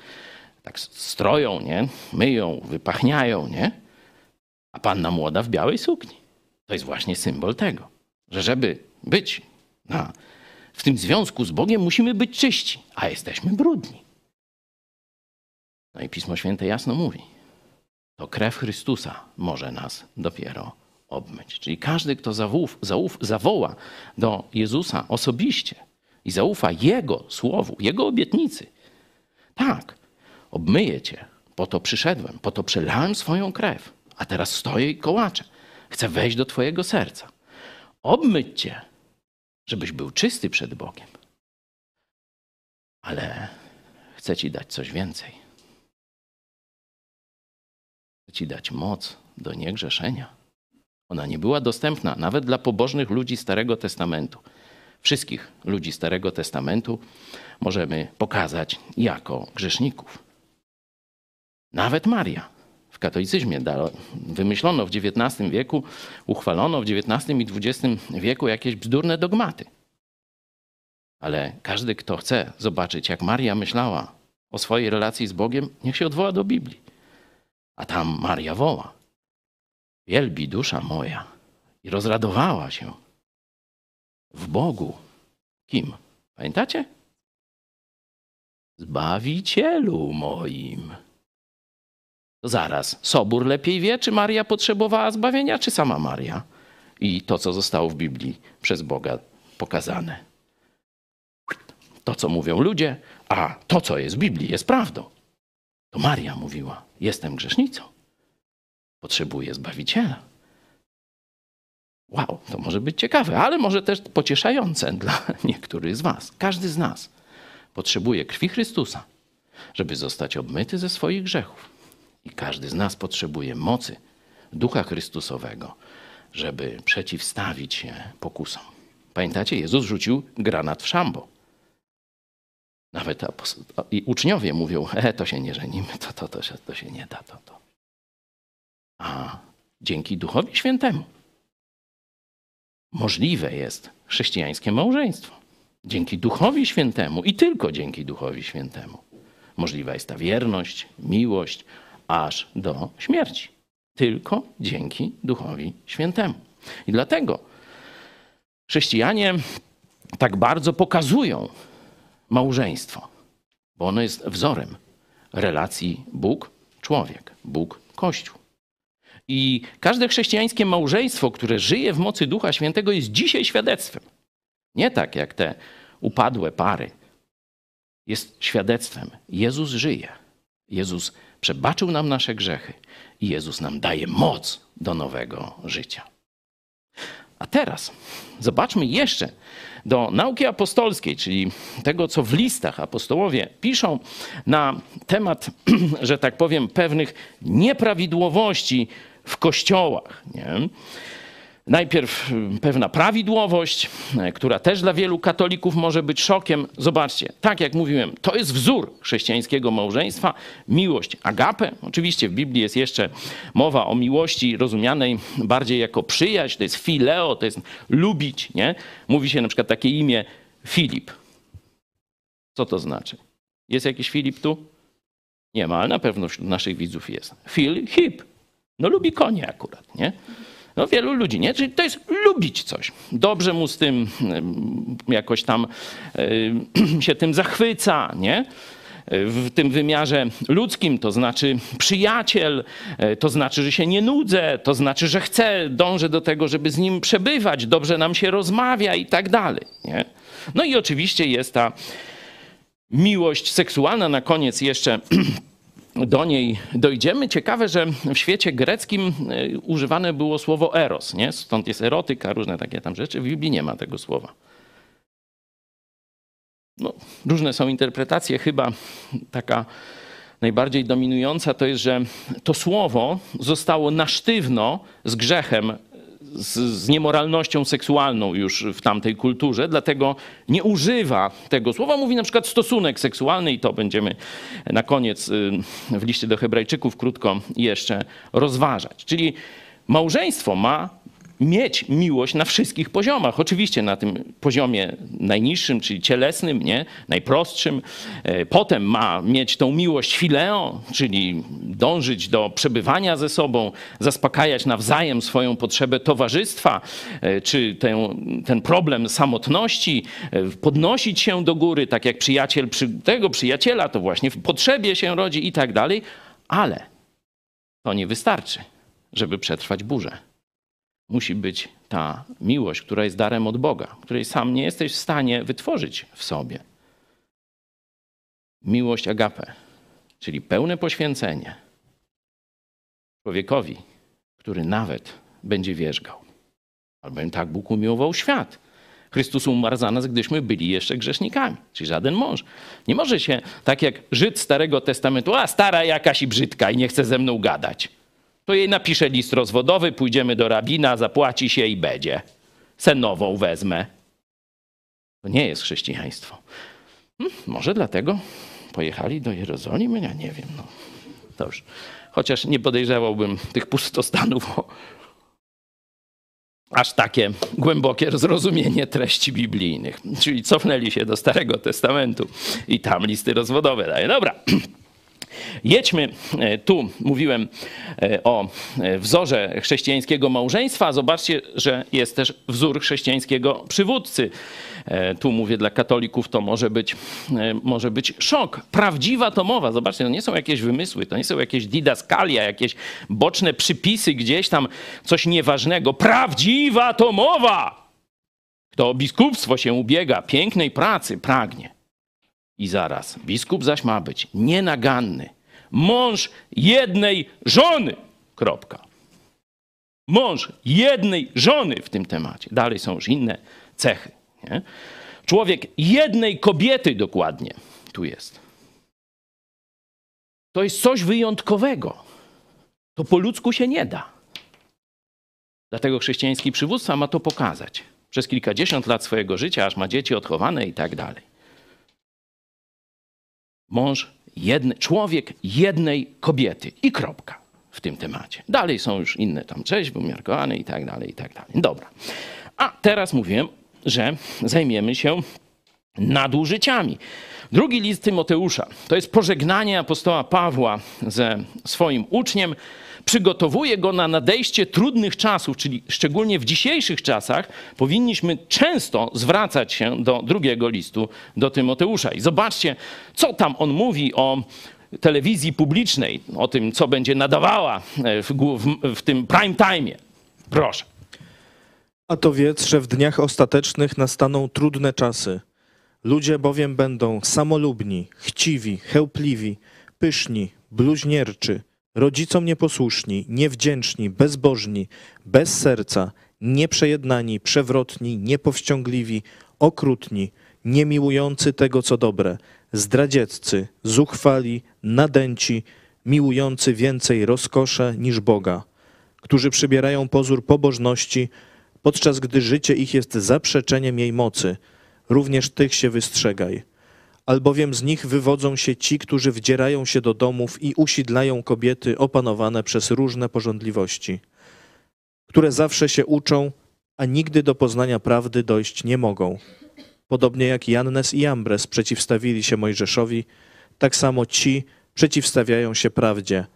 Speaker 1: tak stroją, nie? myją, wypachniają, nie? a panna młoda w białej sukni. To jest właśnie symbol tego, że żeby być na, w tym związku z Bogiem musimy być czyści, a jesteśmy brudni. No i Pismo Święte jasno mówi, to krew Chrystusa może nas dopiero obmyć. Czyli każdy, kto zawów, zauf, zawoła do Jezusa osobiście i zaufa Jego słowu, Jego obietnicy, tak, obmyję Cię, po to przyszedłem, po to przelałem swoją krew, a teraz stoję i kołaczę. Chcę wejść do Twojego serca. Obmyć Cię, żebyś był czysty przed Bogiem. Ale chcę Ci dać coś więcej. Chcę Ci dać moc do niegrzeszenia. Ona nie była dostępna nawet dla pobożnych ludzi Starego Testamentu. Wszystkich ludzi Starego Testamentu możemy pokazać jako grzeszników. Nawet Maria katolicyzmie wymyślono w XIX wieku, uchwalono w XIX i XX wieku jakieś bzdurne dogmaty. Ale każdy, kto chce zobaczyć, jak Maria myślała o swojej relacji z Bogiem, niech się odwoła do Biblii. A tam Maria woła: Wielbi dusza moja. I rozradowała się w Bogu. Kim? Pamiętacie? Zbawicielu moim. To zaraz, Sobór lepiej wie, czy Maria potrzebowała zbawienia, czy sama Maria? I to, co zostało w Biblii przez Boga pokazane. To, co mówią ludzie, a to, co jest w Biblii, jest prawdą. To Maria mówiła: Jestem grzesznicą. Potrzebuję zbawiciela. Wow, to może być ciekawe, ale może też pocieszające (laughs) dla niektórych z Was. Każdy z nas potrzebuje krwi Chrystusa, żeby zostać obmyty ze swoich grzechów. I każdy z nas potrzebuje mocy Ducha Chrystusowego, żeby przeciwstawić się pokusom. Pamiętacie, Jezus rzucił granat w szambo. Nawet i uczniowie mówią, e, to się nie żenimy, to, to, to, się, to się nie da. To, to. A dzięki Duchowi Świętemu możliwe jest chrześcijańskie małżeństwo. Dzięki Duchowi Świętemu i tylko dzięki Duchowi Świętemu. Możliwa jest ta wierność, miłość, aż do śmierci. Tylko dzięki Duchowi Świętemu. I dlatego chrześcijanie tak bardzo pokazują małżeństwo, bo ono jest wzorem relacji Bóg-człowiek, Bóg-Kościół. I każde chrześcijańskie małżeństwo, które żyje w mocy Ducha Świętego, jest dzisiaj świadectwem. Nie tak jak te upadłe pary. Jest świadectwem. Jezus żyje. Jezus przebaczył nam nasze grzechy i Jezus nam daje moc do nowego życia. A teraz zobaczmy jeszcze do nauki apostolskiej, czyli tego, co w listach apostołowie piszą na temat, (clears throat) że tak powiem, pewnych nieprawidłowości w kościołach. Nie? Najpierw y, pewna prawidłowość, y, która też dla wielu katolików może być szokiem. Zobaczcie, tak jak mówiłem, to jest wzór chrześcijańskiego małżeństwa, miłość agape. Oczywiście w Biblii jest jeszcze mowa o miłości rozumianej bardziej jako przyjaźń, to jest fileo, to jest lubić, nie? Mówi się na przykład takie imię Filip. Co to znaczy? Jest jakiś Filip tu? Nie ma, ale na pewno wśród naszych widzów jest. Phil Hip. No lubi konie akurat, nie? No wielu ludzi, nie? Czyli to jest lubić coś. Dobrze mu z tym jakoś tam (clears throat) się tym zachwyca, nie? w tym wymiarze ludzkim, to znaczy przyjaciel, e, to znaczy, że się nie nudzę, to znaczy, że chcę, dążę do tego, żeby z nim przebywać, dobrze nam się rozmawia i tak dalej. Nie? No i oczywiście jest ta miłość seksualna. Na koniec jeszcze (clears throat) do niej dojdziemy. Ciekawe, że w świecie greckim e, używane było słowo eros, nie? Stąd jest erotyka, różne takie tam rzeczy. W Biblii nie ma tego słowa. No, różne są interpretacje. Chyba taka najbardziej dominująca to jest, że to słowo zostało na sztywno z grzechem z, z, niemoralnością seksualną już w tamtej kulturze, dlatego nie używa tego słowa. Mówi na przykład stosunek seksualny i to będziemy na koniec y, w liście do Hebrajczyków krótko jeszcze rozważać. Czyli małżeństwo ma mieć miłość na wszystkich poziomach. Oczywiście na tym poziomie najniższym, czyli cielesnym, nie? najprostszym. E, potem ma mieć tą miłość fileo, czyli dążyć do przebywania ze sobą, zaspokajać nawzajem swoją potrzebę towarzystwa, e, czy ten, ten problem samotności, e, podnosić się do góry, tak jak przyjaciel przy tego przyjaciela, to właśnie w potrzebie się rodzi i tak dalej. Ale to nie wystarczy, żeby przetrwać burzę musi być ta miłość, która jest darem od Boga, której sam nie jesteś w stanie wytworzyć w sobie. Miłość agape, czyli pełne poświęcenie człowiekowi, który nawet będzie wierzgał. Albowiem tak Bóg umiłował świat. Chrystus umarł za nas, gdyśmy byli jeszcze grzesznikami. Czyli żaden mąż. Nie może się, tak jak Żyd Starego Testamentu, a stara jakaś i brzydka i nie chce ze mną gadać to jej napiszę list rozwodowy, pójdziemy do rabina, zapłaci się i będzie. Senową wezmę. To nie jest chrześcijaństwo. Hmm, może dlatego pojechali do Jerozolimy? Ja nie wiem. No. Już. Chociaż nie podejrzewałbym tych pustostanów o aż takie głębokie zrozumienie treści biblijnych. Czyli cofnęli się do Starego Testamentu i tam listy rozwodowe daje. Dobra. Jedźmy, e, tu mówiłem e, o e, wzorze chrześcijańskiego małżeństwa. Zobaczcie, że jest też wzór chrześcijańskiego przywódcy. Tu mówię dla katolików, to może być, może być szok. Prawdziwa to mowa. Zobaczcie, to nie są jakieś wymysły, to nie są jakieś didaskalia, jakieś boczne przypisy gdzieś tam, coś nieważnego. Prawdziwa to mowa! Kto biskupstwo się ubiega, pięknej pracy pragnie i zaraz, biskup zaś ma być nienaganny, mąż jednej żony. Kropka. Mąż jednej żony w tym temacie. Dalej są już inne cechy. Nie? Człowiek jednej kobiety dokładnie tu jest. To jest coś wyjątkowego. To po ludzku się nie da. Dlatego chrześcijański przywódca ma to pokazać. Przez kilkadziesiąt lat swojego życia, aż ma dzieci odchowane i tak dalej mąż, jedny, człowiek jednej kobiety i kropka w tym temacie. Dalej są już inne tam cześć, umiarkowany i tak dalej, i tak dalej. Dobra. A teraz mówiłem, że zajmiemy się nadużyciami. Drugi list Tymoteusza to jest pożegnanie apostoła Pawła ze swoim uczniem. Przygotowuje go na nadejście trudnych czasów, czyli szczególnie w dzisiejszych czasach powinniśmy często zwracać się do drugiego listu do Tymoteusza. I zobaczcie, co tam on mówi o telewizji publicznej, o tym, co będzie nadawała w, w, w tym prime time. Proszę.
Speaker 3: A to wiedz, że w dniach ostatecznych nastaną trudne czasy. Ludzie bowiem będą samolubni, chciwi, chełpliwi, pyszni, bluźnierczy, rodzicom nieposłuszni, niewdzięczni, bezbożni, bez serca, nieprzejednani, przewrotni, niepowściągliwi, okrutni, niemiłujący tego, co dobre, zdradzieccy, zuchwali, nadęci, miłujący więcej rozkosze niż Boga, którzy przybierają pozór pobożności, podczas gdy życie ich jest zaprzeczeniem jej mocy. Również tych się wystrzegaj. Albowiem z nich wywodzą się ci, którzy wdzierają się do domów i usidlają kobiety opanowane przez różne porządliwości, które zawsze się uczą, a nigdy do poznania prawdy dojść nie mogą. Podobnie jak Jannes i Jambres przeciwstawili się Mojżeszowi, tak samo ci przeciwstawiają się prawdzie.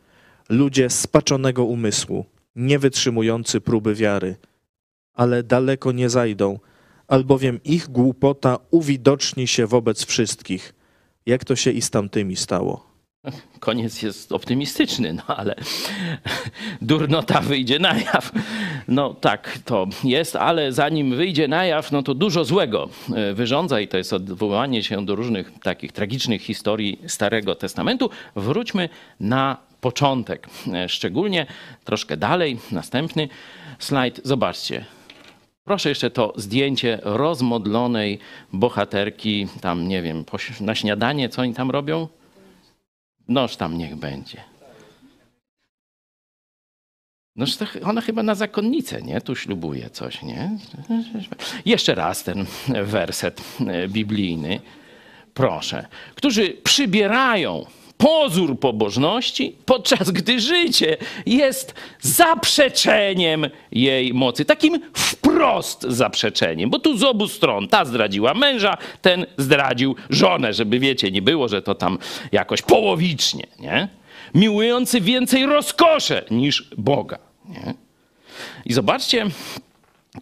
Speaker 3: Ludzie spaczonego umysłu, nie wytrzymujący próby wiary, ale daleko nie zajdą, albowiem ich głupota uwidoczni się wobec wszystkich, jak to się i z tamtymi stało.
Speaker 1: Koniec jest optymistyczny, no ale durnota wyjdzie na jaw. No tak to jest, ale zanim wyjdzie na jaw, no to dużo złego e, wyrządza i to jest odwołanie się do różnych takich tragicznych historii Starego Testamentu. Wróćmy na początek, e, szczególnie troszkę dalej, następny slajd. Zobaczcie, Proszę jeszcze to zdjęcie rozmodlonej bohaterki, tam nie wiem, na śniadanie, co oni tam robią? Noż tam niech będzie. Noż ona chyba na zakonnicę, nie? Tu ślubuje coś, nie? Jeszcze raz ten werset e, biblijny. Proszę. Którzy przybierają pozór pobożności, podczas gdy życie jest zaprzeczeniem jej mocy. Takim wprost zaprzeczeniem, bo tu z obu stron ta zdradziła męża, ten zdradził żonę, żeby wiecie, nie było, że to tam jakoś połowicznie, nie? Miłujący więcej rozkosze niż Boga, nie? I zobaczcie,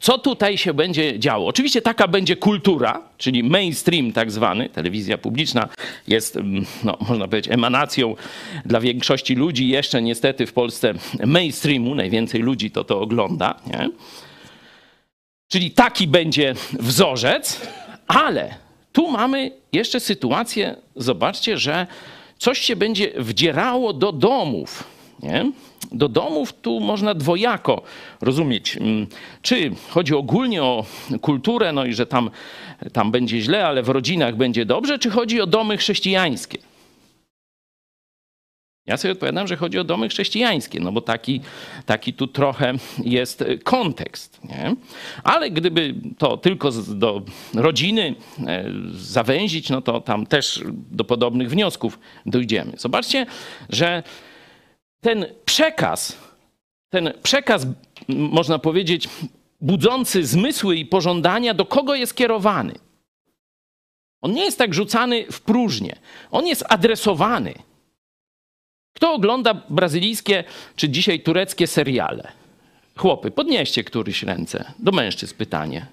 Speaker 1: co tutaj się będzie działo? Oczywiście taka będzie kultura, czyli mainstream tak zwany, telewizja publiczna jest, mm, no, można powiedzieć, emanacją dla większości ludzi, jeszcze niestety w Polsce mainstreamu, najwięcej ludzi to to ogląda, nie? Czyli taki będzie wzorzec, ale tu mamy jeszcze sytuację, zobaczcie, że coś się będzie wdzierało do domów, nie? Do domów tu można dwojako rozumieć. Mm, czy chodzi ogólnie o kulturę, no i że tam, tam będzie źle, ale w rodzinach będzie dobrze, czy chodzi o domy chrześcijańskie? Ja sobie odpowiadam, że chodzi o domy chrześcijańskie, no bo taki, taki tu trochę jest kontekst. Nie? Ale gdyby to tylko do rodziny e, zawęzić, no to tam też do podobnych wniosków dojdziemy. Zobaczcie, że ten przekaz, ten przekaz, można powiedzieć, budzący zmysły i pożądania, do kogo jest kierowany? On nie jest tak rzucany w próżnię. On jest adresowany. Kto ogląda brazylijskie czy dzisiaj tureckie seriale? Chłopy, podnieście któryś ręce. Do mężczyzn pytanie.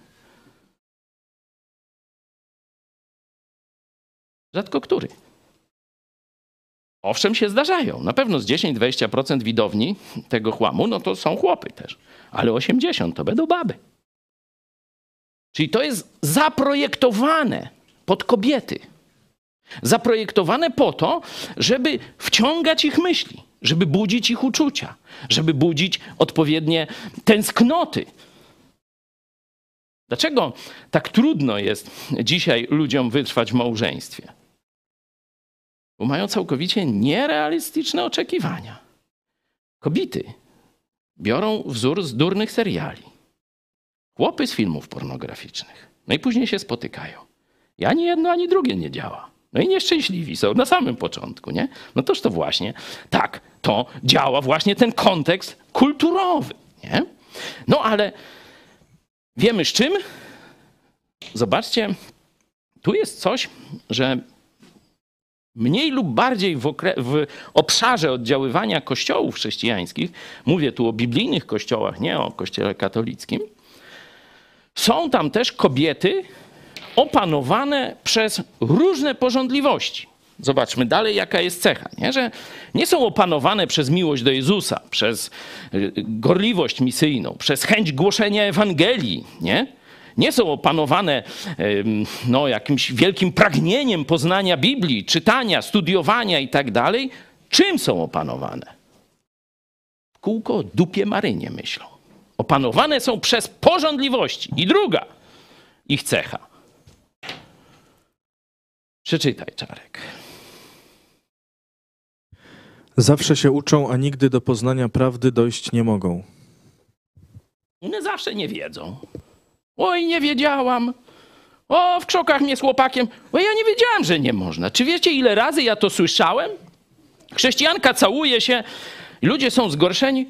Speaker 1: Rzadko który. Owszem, się zdarzają. Na pewno z 10-20% widowni tego chłamu, no to są chłopy też. Ale 80% to będą baby. Czyli to jest zaprojektowane pod kobiety. Zaprojektowane po to, żeby wciągać ich myśli, żeby budzić ich uczucia, żeby budzić odpowiednie tęsknoty. Dlaczego tak trudno jest dzisiaj ludziom wytrwać w małżeństwie? Bo mają całkowicie nierealistyczne oczekiwania. Kobiety biorą wzór z durnych seriali, chłopy z filmów pornograficznych. No i później się spotykają. I ani jedno, ani drugie nie działa. No i nieszczęśliwi są na samym początku, nie? No toż to właśnie tak, to działa właśnie ten kontekst kulturowy, nie? No ale wiemy z czym? Zobaczcie, tu jest coś, że mniej lub bardziej w, w obszarze oddziaływania kościołów chrześcijańskich, mówię tu o biblijnych kościołach, nie o kościele katolickim, są tam też kobiety opanowane przez różne porządliwości. Zobaczmy dalej, jaka jest cecha, nie? że nie są opanowane przez miłość do Jezusa, przez y, gorliwość misyjną, przez chęć głoszenia Ewangelii, nie? Nie są opanowane no, jakimś wielkim pragnieniem poznania Biblii, czytania, studiowania i tak dalej. Czym są opanowane? W kółko o dupie Marynie myślą. Opanowane są przez porządliwości. I druga ich cecha. Przeczytaj, Czarek.
Speaker 3: Zawsze się uczą, a nigdy do poznania prawdy dojść nie mogą.
Speaker 1: One zawsze nie wiedzą. Oj, nie wiedziałam. O, w krzokach mnie z chłopakiem. O, ja nie wiedziałam, że nie można. Czy wiecie, ile razy ja to słyszałem? Chrześcijanka całuje się i ludzie są zgorszeni.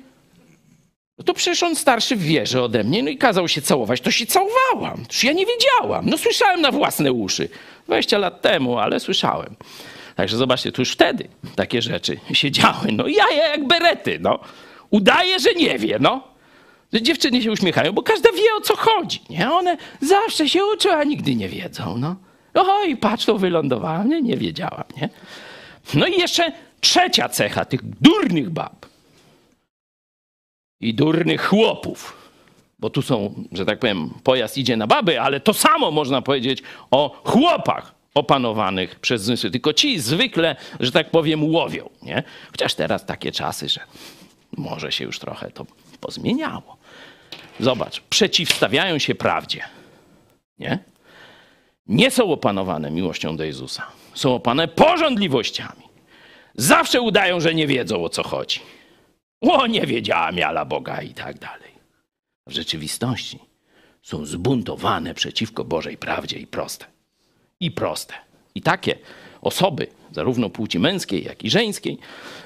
Speaker 1: No to przecież on starszy w wierze ode mnie, no i kazał się całować. To się całowałam. Przecież ja nie wiedziałam. No słyszałem na własne uszy. 20 lat temu, ale słyszałem. Także zobaczcie, to już wtedy takie rzeczy się działy. No jaja jak berety, no. Udaje, że nie wie, no. Dziewczyny się uśmiechają, bo każda wie o co chodzi, nie? One zawsze się uczą, a nigdy nie wiedzą, no. Oj, patrz, to wylądowałam, nie, nie wiedziałam, nie? No i jeszcze trzecia cecha tych durnych bab i durnych chłopów. Bo tu są, że tak powiem, pojazd idzie na baby, ale to samo można powiedzieć o chłopach opanowanych przez zmysły. Tylko ci zwykle, że tak powiem, łowią, nie? Chociaż teraz takie czasy, że może się już trochę to pozmieniało. Zobacz, przeciwstawiają się prawdzie, nie? Nie są opanowane miłością do Jezusa. Są opanowane porządliwościami. Zawsze udają, że nie wiedzą o co chodzi. O, nie wiedziała miala Boga i tak dalej. W rzeczywistości są zbuntowane przeciwko Bożej prawdzie i proste. I proste. I takie osoby, zarówno płci męskiej, jak i żeńskiej,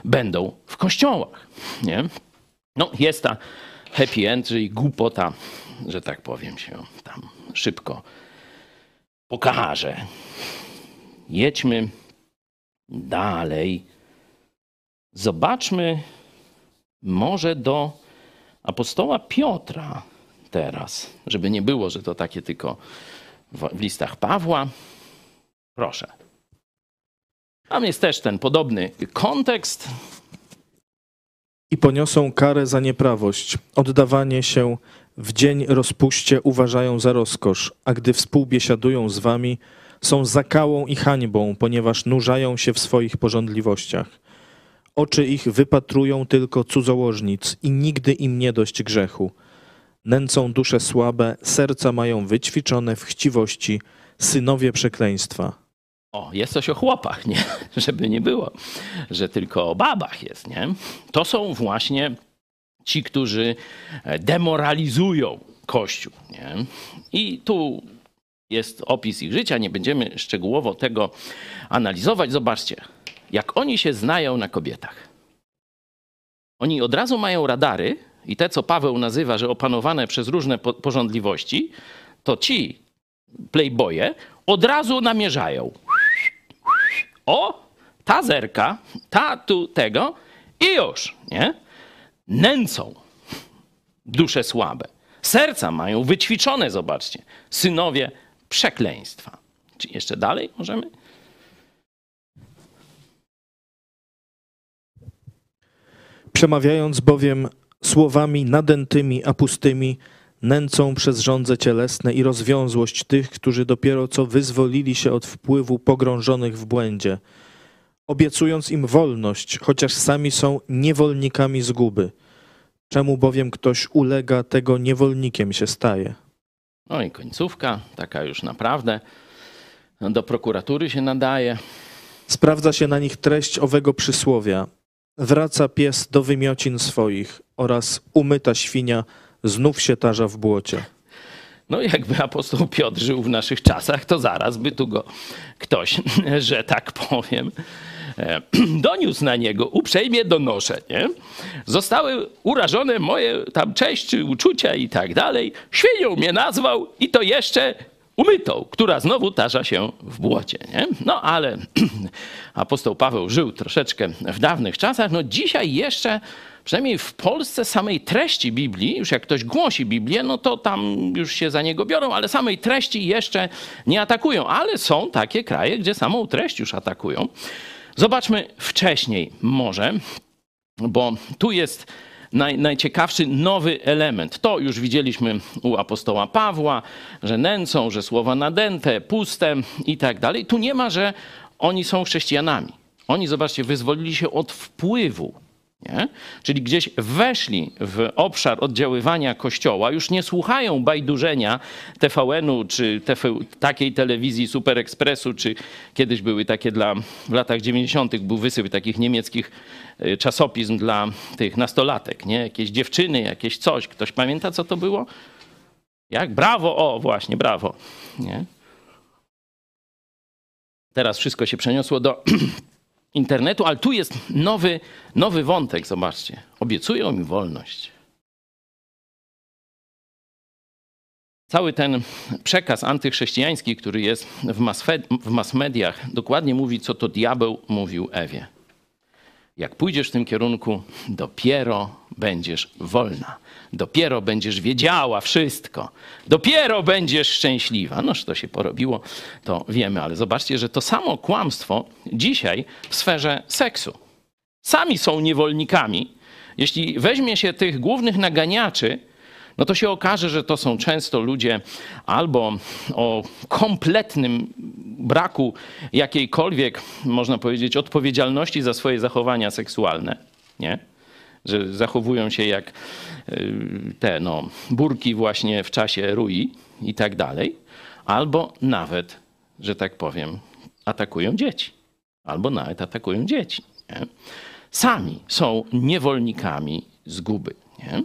Speaker 1: będą w kościołach. Nie? No, jest ta happy end, czyli głupota, że tak powiem, się tam szybko pokaże. Jedźmy dalej. Zobaczmy może do apostoła Piotra teraz, żeby nie było, że to takie tylko w, listach Pawła. Proszę. Tam jest też ten podobny kontekst.
Speaker 3: I poniosą karę za nieprawość. Oddawanie się w dzień rozpuście uważają za rozkosz, a gdy współbiesiadują z wami, są zakałą i hańbą, ponieważ nurzają się w swoich porządliwościach. Oczy ich wypatrują tylko cudzołożnic i nigdy im nie dość grzechu. Nęcą dusze słabe, serca mają wyćwiczone w chciwości, synowie przekleństwa.
Speaker 1: O, jest coś o chłopach, nie? (laughs) Żeby nie było, że tylko o babach jest, nie? To są właśnie ci, którzy demoralizują Kościół, nie? I tu jest opis ich życia, nie będziemy szczegółowo tego analizować. Zobaczcie, jak oni się znają na kobietach. Oni od razu mają radary i te, co Paweł nazywa, że opanowane przez różne po porządliwości, to ci playboye od razu namierzają. O, ta zerka, ta tu tego i już, nie? Nęcą dusze słabe. Serca mają wyćwiczone, zobaczcie. Synowie przekleństwa. Czy jeszcze dalej możemy?
Speaker 3: Przemawiając bowiem słowami nadętymi, a pustymi, nęcą przez żądze cielesne i rozwiązłość tych, którzy dopiero co wyzwolili się od wpływu pogrążonych w błędzie, obiecując im wolność, chociaż sami są niewolnikami zguby. Czemu bowiem ktoś ulega, tego niewolnikiem się staje.
Speaker 1: No i końcówka, taka już naprawdę do prokuratury się nadaje.
Speaker 3: Sprawdza się na nich treść owego przysłowia. Wraca pies do wymiocin swoich oraz umyta świnia znów się tarza w błocie.
Speaker 1: No jakby apostoł Piotr żył w naszych czasach, to zaraz by tu go ktoś, (laughs) że tak powiem, e, (clears throat) doniósł na niego, uprzejmie donoszę, nie? Zostały urażone moje tam cześć uczucia i tak dalej. Świnią mnie nazwał i to jeszcze umytą, która znowu tarza się w błocie. Nie? No ale (clears throat) apostoł Paweł żył troszeczkę w dawnych czasach. No dzisiaj jeszcze, przynajmniej w Polsce, samej treści Biblii, już jak ktoś głosi Biblię, no to tam już się za niego biorą, ale samej treści jeszcze nie atakują. Ale są takie kraje, gdzie samą treść już atakują. Zobaczmy wcześniej może, bo tu jest naj, najciekawszy nowy element. To już widzieliśmy u apostoła Pawła, że nęcą, że słowa nadęte, puste i tak dalej. Tu nie ma, że oni są chrześcijanami. Oni, zobaczcie, wyzwolili się od wpływu nie? Czyli gdzieś weszli w obszar oddziaływania kościoła, już nie słuchają bajdurzenia TVN-u czy TV, takiej telewizji Super Expressu, czy kiedyś były takie dla, w latach 90. był wysyp takich niemieckich y, czasopism dla tych nastolatek, nie? Jakieś dziewczyny, jakieś coś. Ktoś pamięta, co to było? Jak? Brawo! O, właśnie, brawo. Nie? Teraz wszystko się przeniosło do (clears throat) internetu, ale tu jest nowy, nowy wątek, zobaczcie. Obiecują mi wolność. Cały ten przekaz antychrześcijański, który jest w mass, w mass mediach, dokładnie mówi, co to diabeł mówił Ewie. Jak pójdziesz w tym kierunku, dopiero będziesz wolna. Dopiero będziesz wiedziała wszystko. Dopiero będziesz szczęśliwa. Noż to się porobiło, to wiemy, ale zobaczcie, że to samo kłamstwo dzisiaj w sferze seksu. Sami są niewolnikami. Jeśli weźmie się tych głównych naganiaczy, no to się okaże, że to są często ludzie albo o kompletnym braku jakiejkolwiek, można powiedzieć, odpowiedzialności za swoje zachowania seksualne, nie? że zachowują się jak y, te no, burki właśnie w czasie rui i tak dalej, albo nawet, że tak powiem, atakują dzieci, albo nawet atakują dzieci. Nie? Sami są niewolnikami zguby. Nie?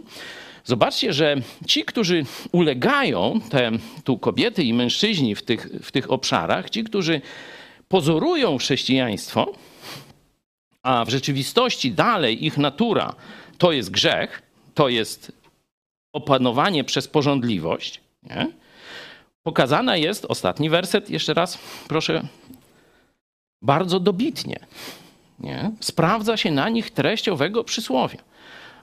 Speaker 1: Zobaczcie, że ci, którzy ulegają, te tu kobiety i mężczyźni w tych, w tych obszarach, ci, którzy pozorują chrześcijaństwo, a w rzeczywistości dalej ich natura to jest grzech, to jest opanowanie przez porządliwość, nie? pokazana jest, ostatni werset, jeszcze raz proszę, bardzo dobitnie. Nie? Sprawdza się na nich treść owego przysłowia.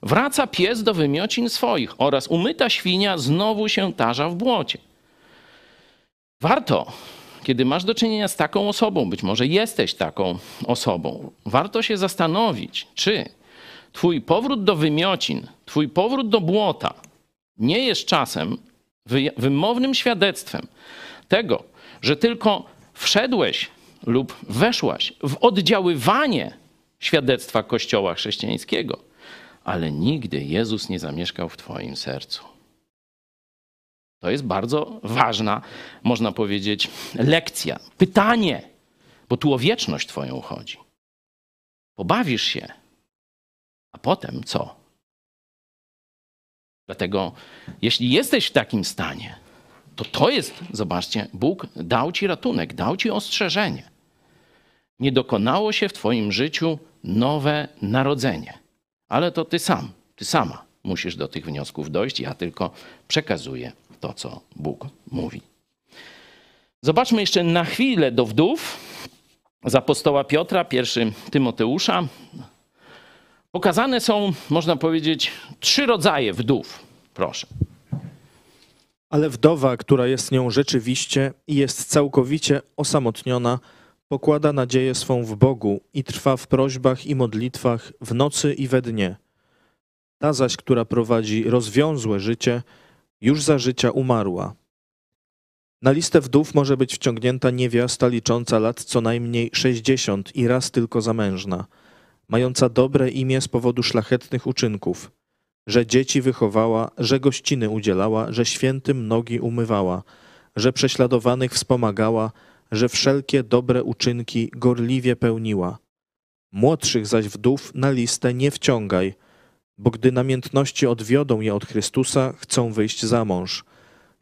Speaker 1: Wraca pies do wymiocin swoich oraz umyta świnia znowu się tarza w błocie. Warto, kiedy masz do czynienia z taką osobą, być może jesteś taką osobą, warto się zastanowić, czy Twój powrót do wymiocin, Twój powrót do błota nie jest czasem wymownym świadectwem tego, że tylko wszedłeś lub weszłaś w oddziaływanie świadectwa Kościoła chrześcijańskiego ale nigdy Jezus nie zamieszkał w Twoim sercu. To jest bardzo ważna, można powiedzieć, lekcja. Pytanie, bo tu o wieczność Twoją chodzi. Pobawisz się, a potem co? Dlatego, jeśli jesteś w takim stanie, to to jest, zobaczcie, Bóg dał Ci ratunek, dał Ci ostrzeżenie. Nie dokonało się w Twoim życiu nowe narodzenie. Ale to ty sam, ty sama musisz do tych wniosków dojść. Ja tylko przekazuję to, co Bóg mówi. Zobaczmy jeszcze na chwilę do wdów z apostoła Piotra, pierwszy Tymoteusza. Pokazane są, można powiedzieć, trzy rodzaje wdów. Proszę.
Speaker 3: Ale wdowa, która jest nią rzeczywiście i jest całkowicie osamotniona, Pokłada nadzieję swą w Bogu i trwa w prośbach i modlitwach w nocy i we dnie. Ta zaś, która prowadzi rozwiązłe życie, już za życia umarła. Na listę wdów może być wciągnięta niewiasta licząca lat co najmniej sześćdziesiąt i raz tylko zamężna, mająca dobre imię z powodu szlachetnych uczynków, że dzieci wychowała, że gościny udzielała, że świętym nogi umywała, że prześladowanych wspomagała, że wszelkie dobre uczynki gorliwie pełniła. Młodszych zaś wdów na listę nie wciągaj, bo gdy namiętności odwiodą je od Chrystusa, chcą wyjść za mąż,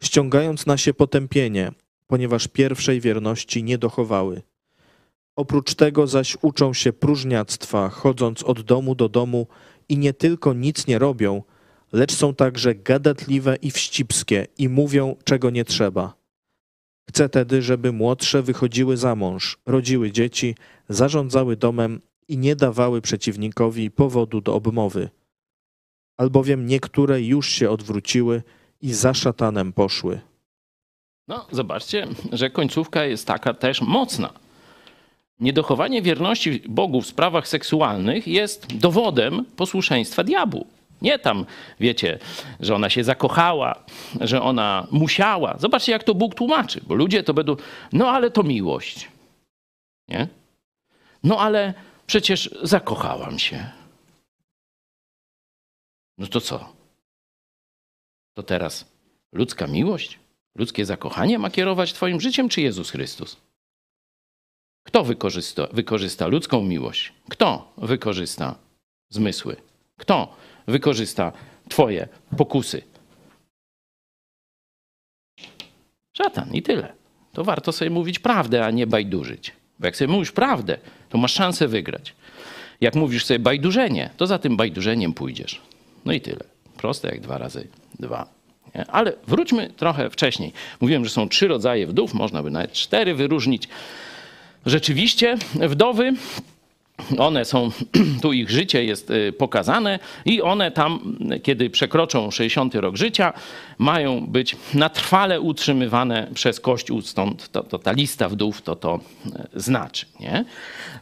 Speaker 3: ściągając na się potępienie, ponieważ pierwszej wierności nie dochowały. Oprócz tego zaś uczą się próżniactwa, chodząc od domu do domu i nie tylko nic nie robią, lecz są także gadatliwe i wścibskie i mówią, czego nie trzeba. Chcę tedy, żeby młodsze wychodziły za mąż, rodziły dzieci, zarządzały domem i nie dawały przeciwnikowi powodu do obmowy. Albowiem niektóre już się odwróciły i za szatanem poszły.
Speaker 1: No, zobaczcie, że końcówka jest taka też mocna. Niedochowanie wierności Bogu w sprawach seksualnych jest dowodem posłuszeństwa diabłu. Nie tam, wiecie, że ona się zakochała, że ona musiała. Zobaczcie, jak to Bóg tłumaczy, bo ludzie to będą, no ale to miłość. Nie? No ale przecież zakochałam się. No to co? To teraz ludzka miłość, ludzkie zakochanie ma kierować Twoim życiem, czy Jezus Chrystus? Kto wykorzysta, wykorzysta ludzką miłość? Kto wykorzysta zmysły? Kto wykorzysta Twoje pokusy? Szatan i tyle. To warto sobie mówić prawdę, a nie bajdurzyć. Bo jak sobie mówisz prawdę, to masz szansę wygrać. Jak mówisz sobie bajdurzenie, to za tym bajdurzeniem pójdziesz. No i tyle. Proste jak dwa razy dwa. Nie? Ale wróćmy trochę wcześniej. Mówiłem, że są trzy rodzaje wdów, można by nawet cztery wyróżnić. Rzeczywiście wdowy, one są, (clears throat) tu ich życie jest y, pokazane i one tam, kiedy przekroczą 60 rok życia, mają być na trwale utrzymywane przez Kościół, stąd to, to ta lista wdów to to y, znaczy. Nie?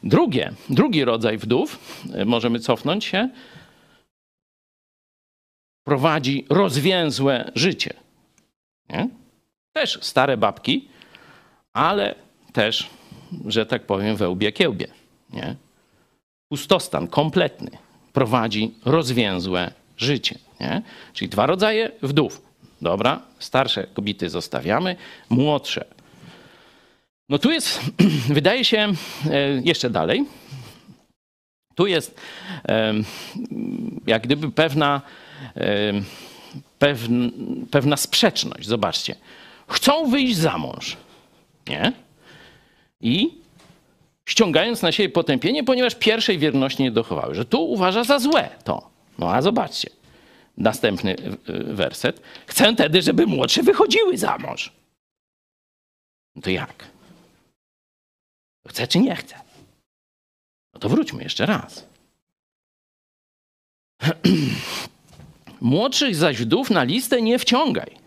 Speaker 1: Drugie, drugi rodzaj wdów, y, możemy cofnąć się, prowadzi rozwięzłe życie. Nie? Też stare babki, ale też, że tak powiem, wełbie kiełbie. Nie? Pustostan kompletny prowadzi rozwięzłe życie. Nie? Czyli dwa rodzaje wdów. Dobra, starsze kobiety zostawiamy, młodsze. No tu jest, (clears throat) wydaje się, e, jeszcze dalej. Tu jest jak gdyby pewna pewna, pewna sprzeczność. Zobaczcie. Chcą wyjść za mąż. Nie? I ściągając na siebie potępienie, ponieważ pierwszej wierności nie dochowały. Że tu uważa za złe to. No a zobaczcie. Następny werset. Chcę tedy, żeby młodsze wychodziły za mąż. No to jak? Chce czy nie chce? No to wróćmy jeszcze raz. (clears throat) Młodszych zaś wdów na listę nie wciągaj.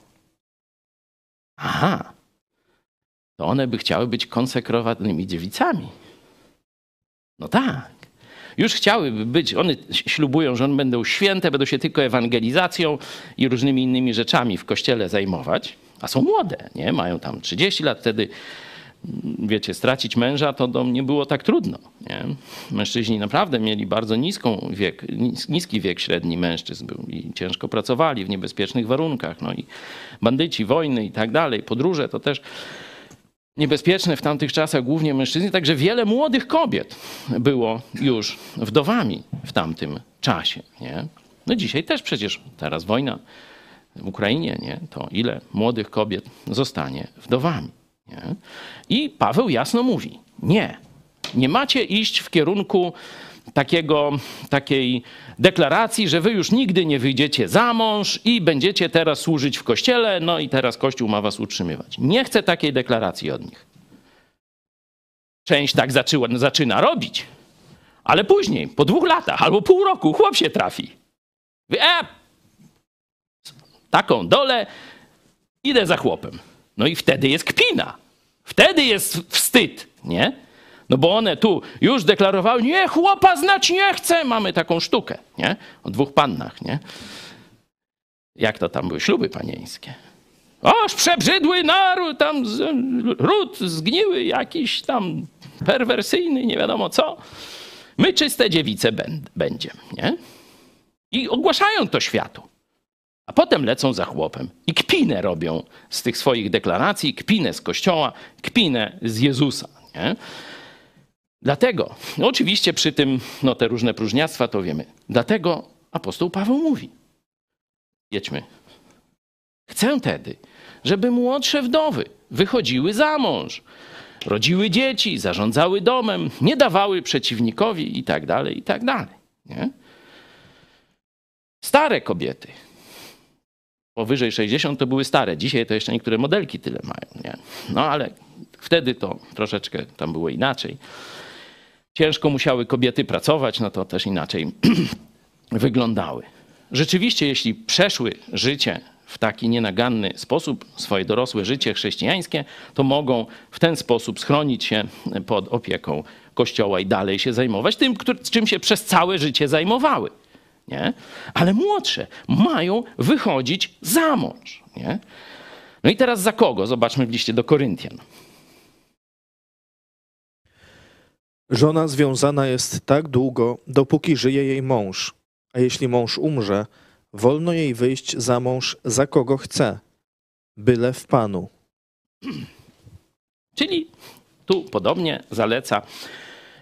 Speaker 1: Aha, to one by chciały być konsekrowanymi dziewicami. No tak. Już chciałyby być, one ślubują, że one będą święte, będą się tylko ewangelizacją i różnymi innymi rzeczami w kościele zajmować, a są młode, nie? Mają tam 30 lat, wtedy wiecie, stracić męża to do mnie było tak trudno. Nie? Mężczyźni naprawdę mieli bardzo niską wiek, niski wiek średni mężczyzn był i ciężko pracowali w niebezpiecznych warunkach. No i bandyci, wojny i tak dalej, podróże to też niebezpieczne w tamtych czasach głównie mężczyźni, także wiele młodych kobiet było już wdowami w tamtym czasie. Nie? No dzisiaj też przecież teraz wojna w Ukrainie, nie? to ile młodych kobiet zostanie wdowami. Nie? I Paweł jasno mówi: Nie, nie macie iść w kierunku takiego, takiej deklaracji, że wy już nigdy nie wyjdziecie za mąż i będziecie teraz służyć w kościele, no i teraz kościół ma was utrzymywać. Nie chcę takiej deklaracji od nich. Część tak zaczyła, zaczyna robić, ale później, po dwóch latach albo pół roku, chłop się trafi. e, taką dolę, idę za chłopem. No i wtedy jest kpina. Wtedy jest wstyd, nie? No bo one tu już deklarowały, nie, chłopa znać nie chcę. Mamy taką sztukę, nie? O dwóch pannach, nie? Jak to tam były śluby panieńskie? Oż przebrzydły naród, tam ród zgniły jakiś tam perwersyjny, nie wiadomo co. My czyste dziewice będzie, nie? I ogłaszają to światu. A potem lecą za chłopem i kpinę robią z tych swoich deklaracji, kpinę z Kościoła, kpinę z Jezusa. Nie? Dlatego, no oczywiście przy tym, no te różne próżniactwa to wiemy. Dlatego apostoł Paweł mówi, jedźmy. Chcę tedy, żeby młodsze wdowy wychodziły za mąż, rodziły dzieci, zarządzały domem, nie dawały przeciwnikowi i tak dalej, i tak dalej. Nie? Stare kobiety powyżej 60 to były stare. Dzisiaj to jeszcze niektóre modelki tyle mają. Nie? No ale wtedy to troszeczkę tam było inaczej. Ciężko musiały kobiety pracować, no to też inaczej (clears throat) wyglądały. Rzeczywiście, jeśli przeszły życie w taki nienaganny sposób, swoje dorosłe życie chrześcijańskie, to mogą w ten sposób schronić się pod opieką Kościoła i dalej się zajmować tym, czym się przez całe życie zajmowały. Nie? Ale młodsze mają wychodzić za mąż. Nie? No i teraz za kogo? Zobaczmy w liście do Koryntian.
Speaker 3: Żona związana jest tak długo, dopóki żyje jej mąż, a jeśli mąż umrze, wolno jej wyjść za mąż za kogo chce, byle w Panu. (clears throat)
Speaker 1: Czyli tu podobnie zaleca,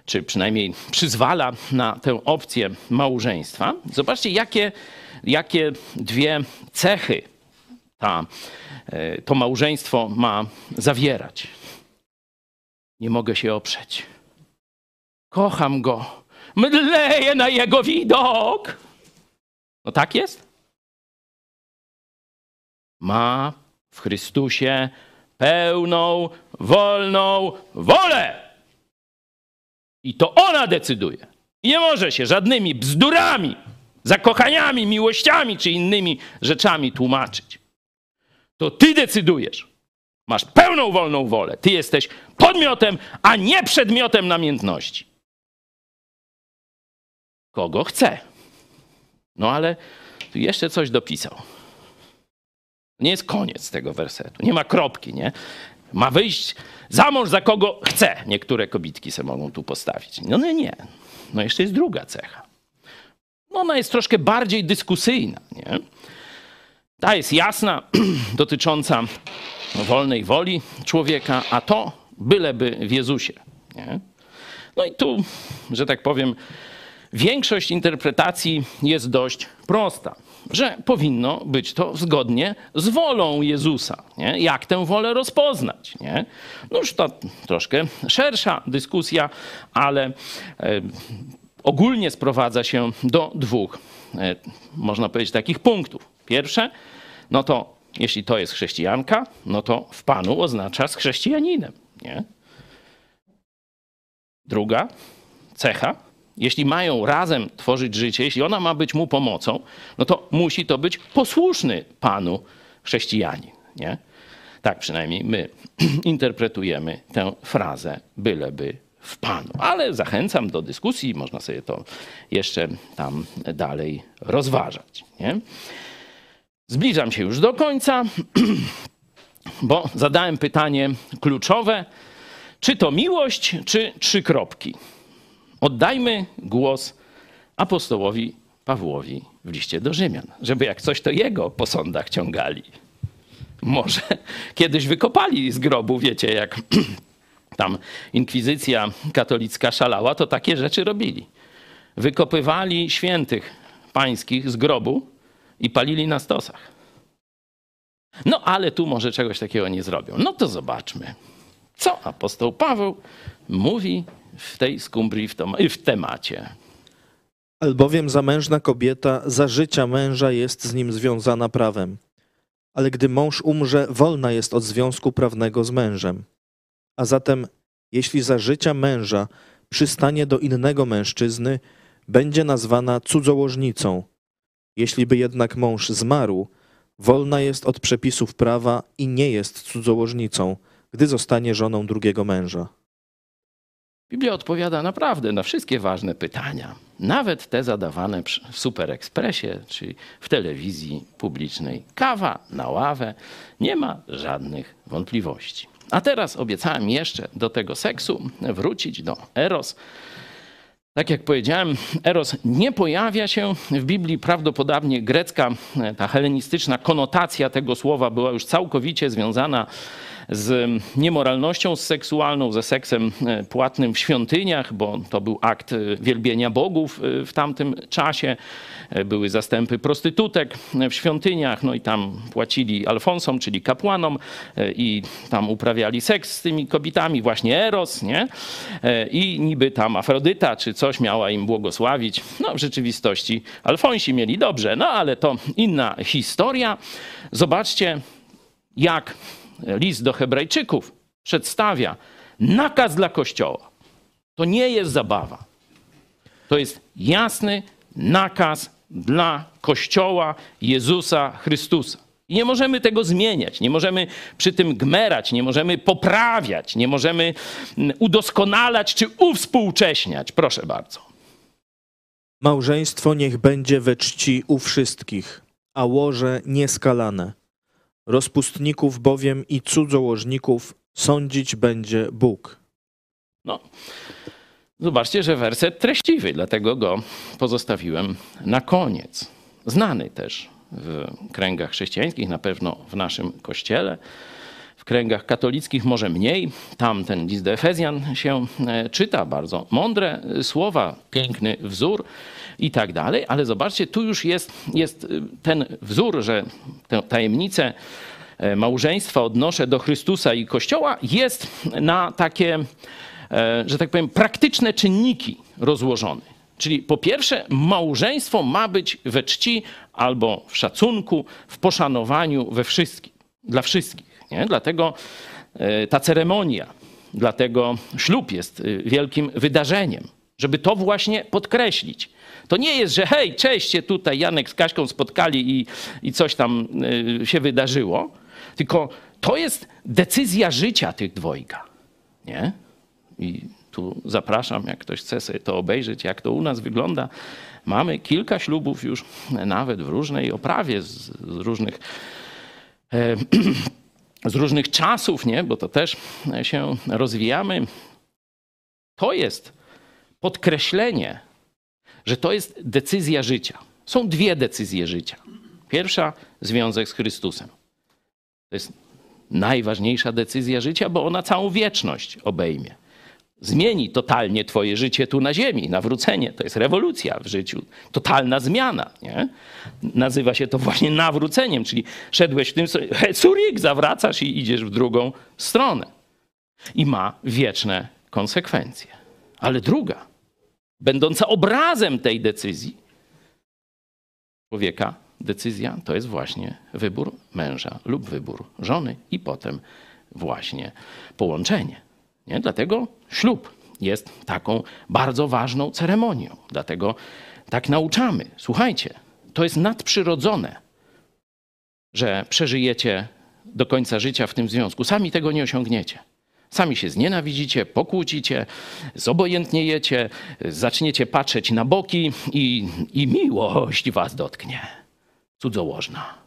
Speaker 1: czy przynajmniej przyzwala na tę opcję małżeństwa. Zobaczcie, jakie, jakie dwie cechy ta, e, to małżeństwo ma zawierać. Nie mogę się oprzeć. Kocham go. Mdleję na jego widok. No tak jest? Ma w Chrystusie pełną, wolną wolę. I to ona decyduje. I nie może się żadnymi bzdurami, zakochaniami, miłościami czy innymi rzeczami tłumaczyć. To ty decydujesz. Masz pełną wolną wolę. Ty jesteś podmiotem, a nie przedmiotem namiętności. Kogo chce. No ale tu jeszcze coś dopisał. Nie jest koniec tego wersetu. Nie ma kropki, nie? Ma wyjść za mąż za kogo chce. Niektóre kobitki se mogą tu postawić. No nie, nie. No jeszcze jest druga cecha. No ona jest troszkę bardziej dyskusyjna, nie? Ta jest jasna, (clears throat) dotycząca wolnej woli człowieka, a to byleby w Jezusie. Nie? No i tu, że tak powiem, większość interpretacji jest dość prosta, że powinno być to zgodnie z wolą Jezusa. Nie? Jak tę wolę rozpoznać? Nie? No już to troszkę szersza dyskusja, ale e, ogólnie sprowadza się do dwóch, e, można powiedzieć, takich punktów. Pierwsze, no to jeśli to jest chrześcijanka, no to w Panu oznacza z chrześcijaninem. Nie? Druga cecha, jeśli mają razem tworzyć życie, jeśli ona ma być mu pomocą, no to musi to być posłuszny Panu chrześcijanin. Nie? Tak przynajmniej my (clears throat) interpretujemy tę frazę, byleby w Panu. Ale zachęcam do dyskusji, można sobie to jeszcze tam dalej rozważać. Nie? Zbliżam się już do końca, (clears throat) bo zadałem pytanie kluczowe: czy to miłość, czy trzy kropki? Oddajmy głos apostołowi Pawłowi w liście do Rzymian, żeby jak coś to jego po sądach ciągali. Może kiedyś wykopali z grobu, wiecie, jak (clears throat) tam inkwizycja katolicka szalała, to takie rzeczy robili. Wykopywali świętych pańskich z grobu i palili na stosach. No ale tu może czegoś takiego nie zrobią. No to zobaczmy, co apostoł Paweł mówi w tej skumbrii, w, tom, w temacie.
Speaker 3: Albowiem zamężna kobieta za życia męża jest z nim związana prawem. Ale gdy mąż umrze, wolna jest od związku prawnego z mężem. A zatem, jeśli za życia męża przystanie do innego mężczyzny, będzie nazwana cudzołożnicą. Jeśli by jednak mąż zmarł, wolna jest od przepisów prawa i nie jest cudzołożnicą, gdy zostanie żoną drugiego męża.
Speaker 1: Biblia odpowiada naprawdę na wszystkie ważne pytania, nawet te zadawane w Super Expressie czy w telewizji publicznej. Kawa na ławę, nie ma żadnych wątpliwości. A teraz obiecałem jeszcze do tego seksu wrócić do Eros. Tak jak powiedziałem, Eros nie pojawia się w Biblii. Prawdopodobnie grecka, ta helenistyczna konotacja tego słowa była już całkowicie związana z niemoralnością seksualną, ze seksem e, płatnym w świątyniach, bo to był akt e, wielbienia bogów e, w tamtym czasie. Były zastępy prostytutek w świątyniach, no i tam płacili alfonsom, czyli kapłanom i tam uprawiali seks z tymi kobietami, właśnie Eros, nie? I niby tam Afrodyta czy coś miała im błogosławić. No w rzeczywistości alfonsi mieli dobrze, no ale to inna historia. Zobaczcie, jak list do Hebrajczyków przedstawia nakaz dla Kościoła. To nie jest zabawa. To jest jasny nakaz dla Kościoła Jezusa Chrystusa. I nie możemy tego zmieniać, nie możemy przy tym gmerać, nie możemy poprawiać, nie możemy mm, udoskonalać czy uwspółcześniać. Proszę bardzo.
Speaker 3: Małżeństwo niech będzie we czci u wszystkich, a łoże nieskalane. Rozpustników bowiem i cudzołożników sądzić będzie Bóg.
Speaker 1: No, zobaczcie, że werset treściwy, dlatego go pozostawiłem na koniec. Znany też w kręgach chrześcijańskich, na pewno w naszym kościele. W kręgach katolickich może mniej. Tam ten list do Efezjan się e, czyta, bardzo mądre słowa, piękny wzór i tak dalej. Ale zobaczcie, tu już jest, jest y, ten wzór, że tę tajemnicę e, małżeństwa odnoszę do Chrystusa i Kościoła, jest na takie, e, że tak powiem, praktyczne czynniki rozłożone. Czyli po pierwsze, małżeństwo ma być we czci albo w szacunku, w poszanowaniu we wszystkim, dla wszystkich. Nie? Dlatego e, ta ceremonia, dlatego ślub jest wielkim wydarzeniem, żeby to właśnie podkreślić. To nie jest, że hej, cześć, się tutaj Janek z Kaśką spotkali i, i coś tam y, się wydarzyło, tylko to jest decyzja życia tych dwojga. Nie? I tu zapraszam, jak ktoś chce sobie to obejrzeć, jak to u nas wygląda. Mamy kilka ślubów już nawet w różnej oprawie, z, z różnych, e, (clears throat) z różnych czasów, nie? bo to też się rozwijamy. To jest podkreślenie że to jest decyzja życia. Są dwie decyzje życia. Pierwsza związek z Chrystusem. To jest najważniejsza decyzja życia, bo ona całą wieczność obejmie. Zmieni totalnie Twoje życie tu na ziemi, nawrócenie. To jest rewolucja w życiu, totalna zmiana. Nie? Nazywa się to właśnie nawróceniem, czyli szedłeś w tym, surik, zawracasz i idziesz w drugą stronę. I ma wieczne konsekwencje. Ale druga, będąca obrazem tej decyzji człowieka, decyzja to jest właśnie wybór męża lub wybór żony i potem właśnie połączenie. Nie? Dlatego ślub jest taką bardzo ważną ceremonią. Dlatego tak nauczamy. Słuchajcie, to jest nadprzyrodzone, że przeżyjecie do końca życia w tym związku. Sami tego nie osiągniecie. Sami się znienawidzicie, pokłócicie, zobojętniejecie, zaczniecie patrzeć na boki i, i miłość was dotknie. Cudzołożna.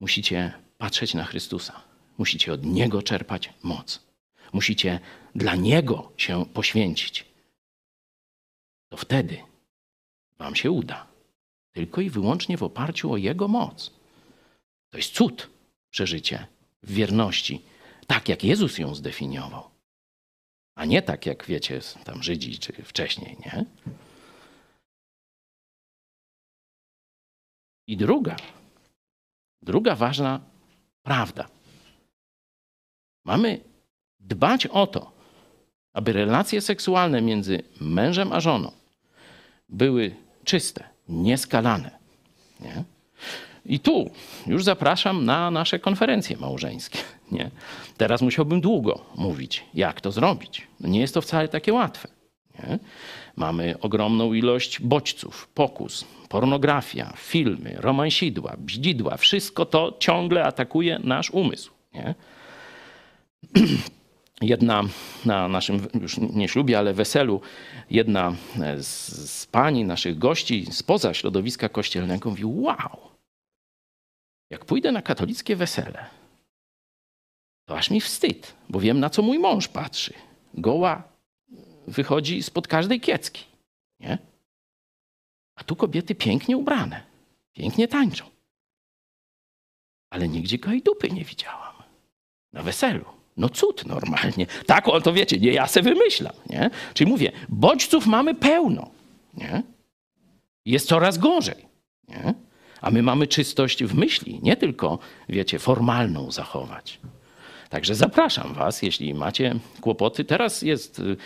Speaker 1: Musicie patrzeć na Chrystusa. Musicie od Niego czerpać moc. Musicie dla Niego się poświęcić. To wtedy Wam się uda. Tylko i wyłącznie w oparciu o Jego moc. To jest cud przeżycie w wierności tak, jak Jezus ją zdefiniował. A nie tak, jak wiecie, tam Żydzi czy wcześniej, nie? I druga, druga ważna prawda. Mamy dbać o to, aby relacje seksualne między mężem a żoną były czyste, nieskalane. Nie? I tu już zapraszam na nasze konferencje małżeńskie. Nie? Teraz musiałbym długo mówić, jak to zrobić. No nie jest to wcale takie łatwe. Nie? Mamy ogromną ilość bodźców, pokus, pornografia, filmy, romansidła, bździdła. Wszystko to ciągle atakuje nasz umysł. Nie? (clears throat) Jedna na naszym, już nie ślubie, ale weselu, jedna z, z pani, naszych gości spoza środowiska kościelnego mówi, wow, jak pójdę na katolickie wesele, to aż mi wstyd, bo wiem, na co mój mąż patrzy. Goła wychodzi spod każdej kiecki. Nie? A tu kobiety pięknie ubrane, pięknie tańczą. Ale nigdzie gołej dupy nie widziałam. Na weselu. No cud normalnie. Tak, on to wiecie, nie ja se wymyślam. Nie? Czyli mówię, bodźców mamy pełno. Nie? Jest coraz gorzej. Nie? A my mamy czystość w myśli, nie tylko, wiecie, formalną zachować. Także zapraszam Was, jeśli macie kłopoty. Teraz jest y,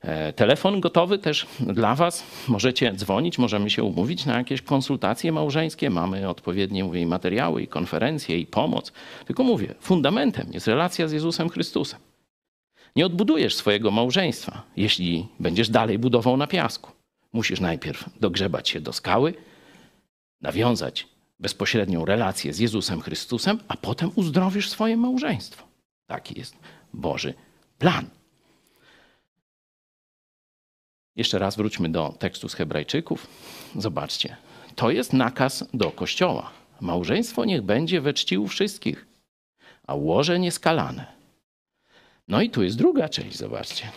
Speaker 1: e, telefon gotowy też dla Was. Możecie dzwonić, możemy się umówić na jakieś konsultacje małżeńskie. Mamy odpowiednie mówię, i materiały, i konferencje, i pomoc. Tylko mówię, fundamentem jest relacja z Jezusem Chrystusem. Nie odbudujesz swojego małżeństwa, jeśli będziesz dalej budował na piasku. Musisz najpierw dogrzebać się do skały, nawiązać bezpośrednią relację z Jezusem Chrystusem, a potem uzdrowisz swoje małżeństwo. Taki jest Boży plan. Jeszcze raz wróćmy do tekstu z Hebrajczyków. Zobaczcie, to jest nakaz do Kościoła. Małżeństwo niech będzie we czci u wszystkich, a łoże nieskalane. No i tu jest druga część, zobaczcie.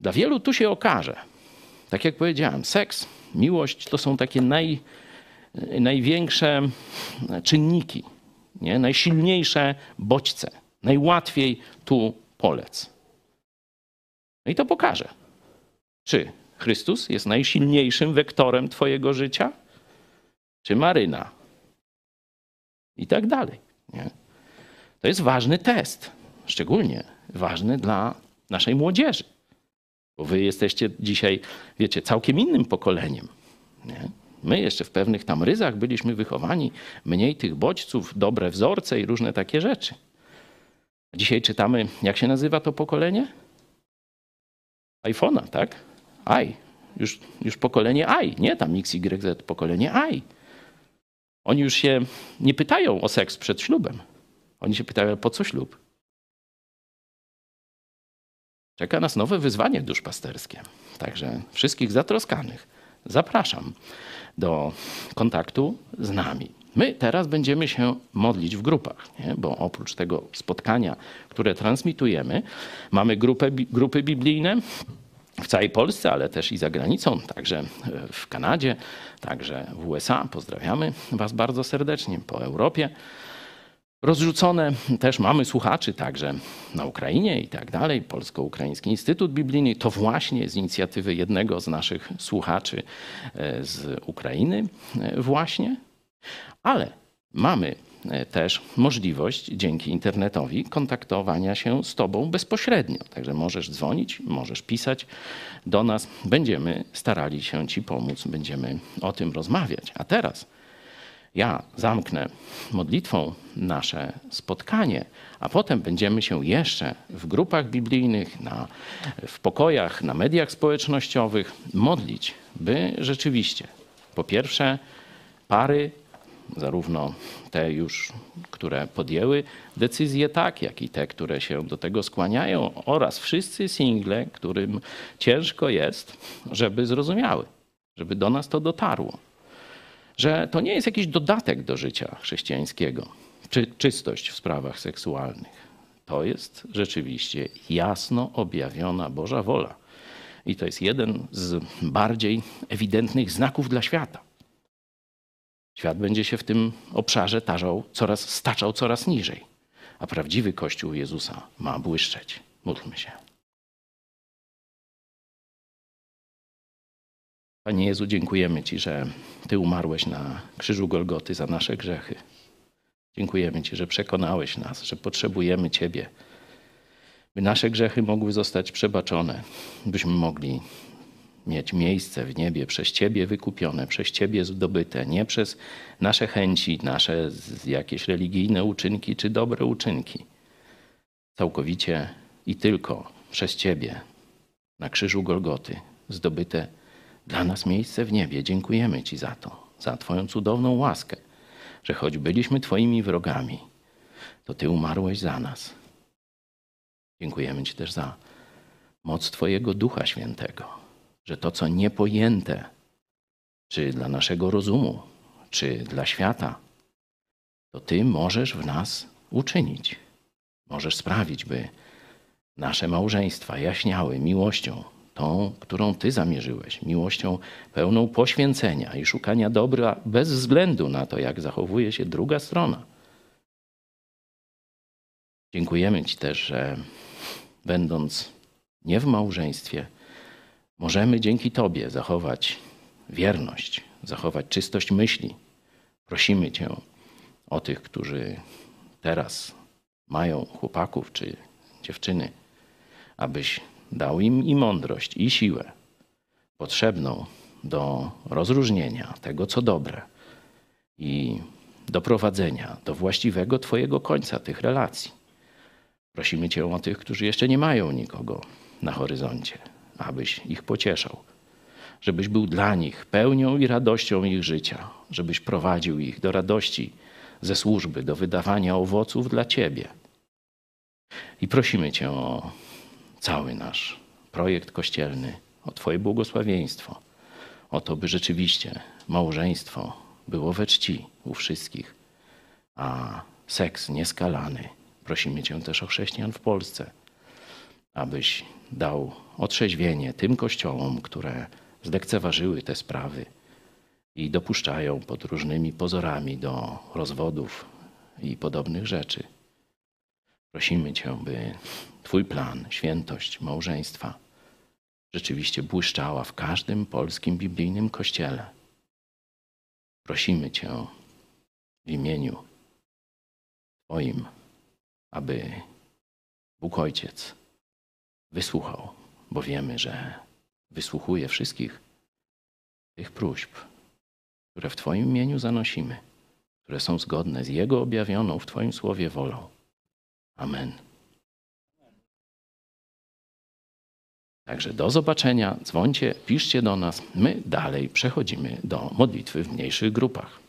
Speaker 1: Dla wielu tu się okaże, tak jak powiedziałem, seks, miłość to są takie naj, największe czynniki, nie? najsilniejsze bodźce. Najłatwiej tu polec. No i to pokaże, czy Chrystus jest najsilniejszym wektorem Twojego życia, czy Maryna. I tak dalej. Nie? To jest ważny test, szczególnie ważny dla naszej młodzieży. Bo wy jesteście dzisiaj, wiecie, całkiem innym pokoleniem. Nie? My jeszcze w pewnych tam ryzach byliśmy wychowani, mniej tych bodźców, dobre wzorce i różne takie rzeczy. Dzisiaj czytamy, jak się nazywa to pokolenie? iPhone'a, tak? i. Już, już pokolenie i, nie tam XYZ, pokolenie i. Oni już się nie pytają o seks przed ślubem. Oni się pytają, po co ślub? Czeka nas nowe wyzwanie duszpasterskie. Także wszystkich zatroskanych zapraszam do kontaktu z nami. My teraz będziemy się modlić w grupach, nie? bo oprócz tego spotkania, które transmitujemy, mamy grupę, grupy biblijne w całej Polsce, ale też i za granicą, także w Kanadzie, także w USA. Pozdrawiamy Was bardzo serdecznie po Europie rozrzucone. Też mamy słuchaczy także na Ukrainie i tak dalej. Polsko-Ukraiński Instytut Biblijny to właśnie z inicjatywy jednego z naszych słuchaczy e, z Ukrainy e, właśnie. Ale mamy e, też możliwość dzięki internetowi kontaktowania się z Tobą bezpośrednio. Także możesz dzwonić, możesz pisać do nas. Będziemy starali się Ci pomóc, będziemy o tym rozmawiać. A teraz ja zamknę modlitwą nasze spotkanie, a potem będziemy się jeszcze w grupach biblijnych, na, w pokojach, na mediach społecznościowych modlić, by rzeczywiście, po pierwsze, pary, zarówno te już, które podjęły decyzje tak, jak i te, które się do tego skłaniają, oraz wszyscy single, którym ciężko jest, żeby zrozumiały, żeby do nas to dotarło że to nie jest jakiś dodatek do życia chrześcijańskiego, czy czystość w sprawach seksualnych. To jest rzeczywiście jasno objawiona Boża wola. I to jest jeden z bardziej ewidentnych znaków dla świata. Świat będzie się w tym obszarze tarzał coraz, staczał coraz niżej, a prawdziwy Kościół Jezusa ma błyszczeć. Módlmy się. Panie Jezu, dziękujemy Ci, że Ty umarłeś na krzyżu Golgoty za nasze grzechy. Dziękujemy Ci, że przekonałeś nas, że potrzebujemy Ciebie, by nasze grzechy mogły zostać przebaczone, byśmy mogli mieć miejsce w niebie przez Ciebie wykupione, przez Ciebie zdobyte, nie przez nasze chęci, nasze jakieś religijne uczynki czy dobre uczynki. Całkowicie i tylko przez Ciebie na krzyżu Golgoty zdobyte dla nas miejsce w niebie. Dziękujemy Ci za to, za Twoją cudowną łaskę, że choć byliśmy Twoimi wrogami, to Ty umarłeś za nas. Dziękujemy Ci też za moc Twojego Ducha Świętego, że to, co niepojęte, czy dla naszego rozumu, czy dla świata, to Ty możesz w nas uczynić. Możesz sprawić, by nasze małżeństwa jaśniały miłością, tą, którą Ty zamierzyłeś, miłością pełną poświęcenia i szukania dobra bez względu na to, jak zachowuje się druga strona. Dziękujemy Ci też, że będąc nie w małżeństwie, możemy dzięki Tobie zachować wierność, zachować czystość myśli. Prosimy Cię o tych, którzy teraz mają chłopaków czy dziewczyny, abyś dał im i mądrość, i siłę potrzebną do rozróżnienia tego, co dobre i doprowadzenia do właściwego Twojego końca tych relacji. Prosimy Cię o tych, którzy jeszcze nie mają nikogo na horyzoncie, abyś ich pocieszał, żebyś był dla nich pełnią i radością ich życia, żebyś prowadził ich do radości ze służby, do wydawania owoców dla Ciebie. I prosimy Cię o cały nasz projekt kościelny, o Twoje błogosławieństwo, o to, by rzeczywiście małżeństwo było we czci u wszystkich, a seks nieskalany. Prosimy Cię też o chrześcijan w Polsce, abyś dał otrzeźwienie tym kościołom, które zlekceważyły te sprawy i dopuszczają pod różnymi pozorami do rozwodów i podobnych rzeczy. Prosimy Cię, by Twój plan, świętość małżeństwa rzeczywiście błyszczała w każdym polskim biblijnym kościele. Prosimy Cię w imieniu Twoim, aby Bóg Ojciec wysłuchał, bo wiemy, że wysłuchuje wszystkich tych próśb, które w Twoim imieniu zanosimy, które są zgodne z Jego objawioną w Twoim słowie wolą. Amen. Także do zobaczenia, dzwońcie, piszcie do nas. My dalej przechodzimy do modlitwy w mniejszych grupach.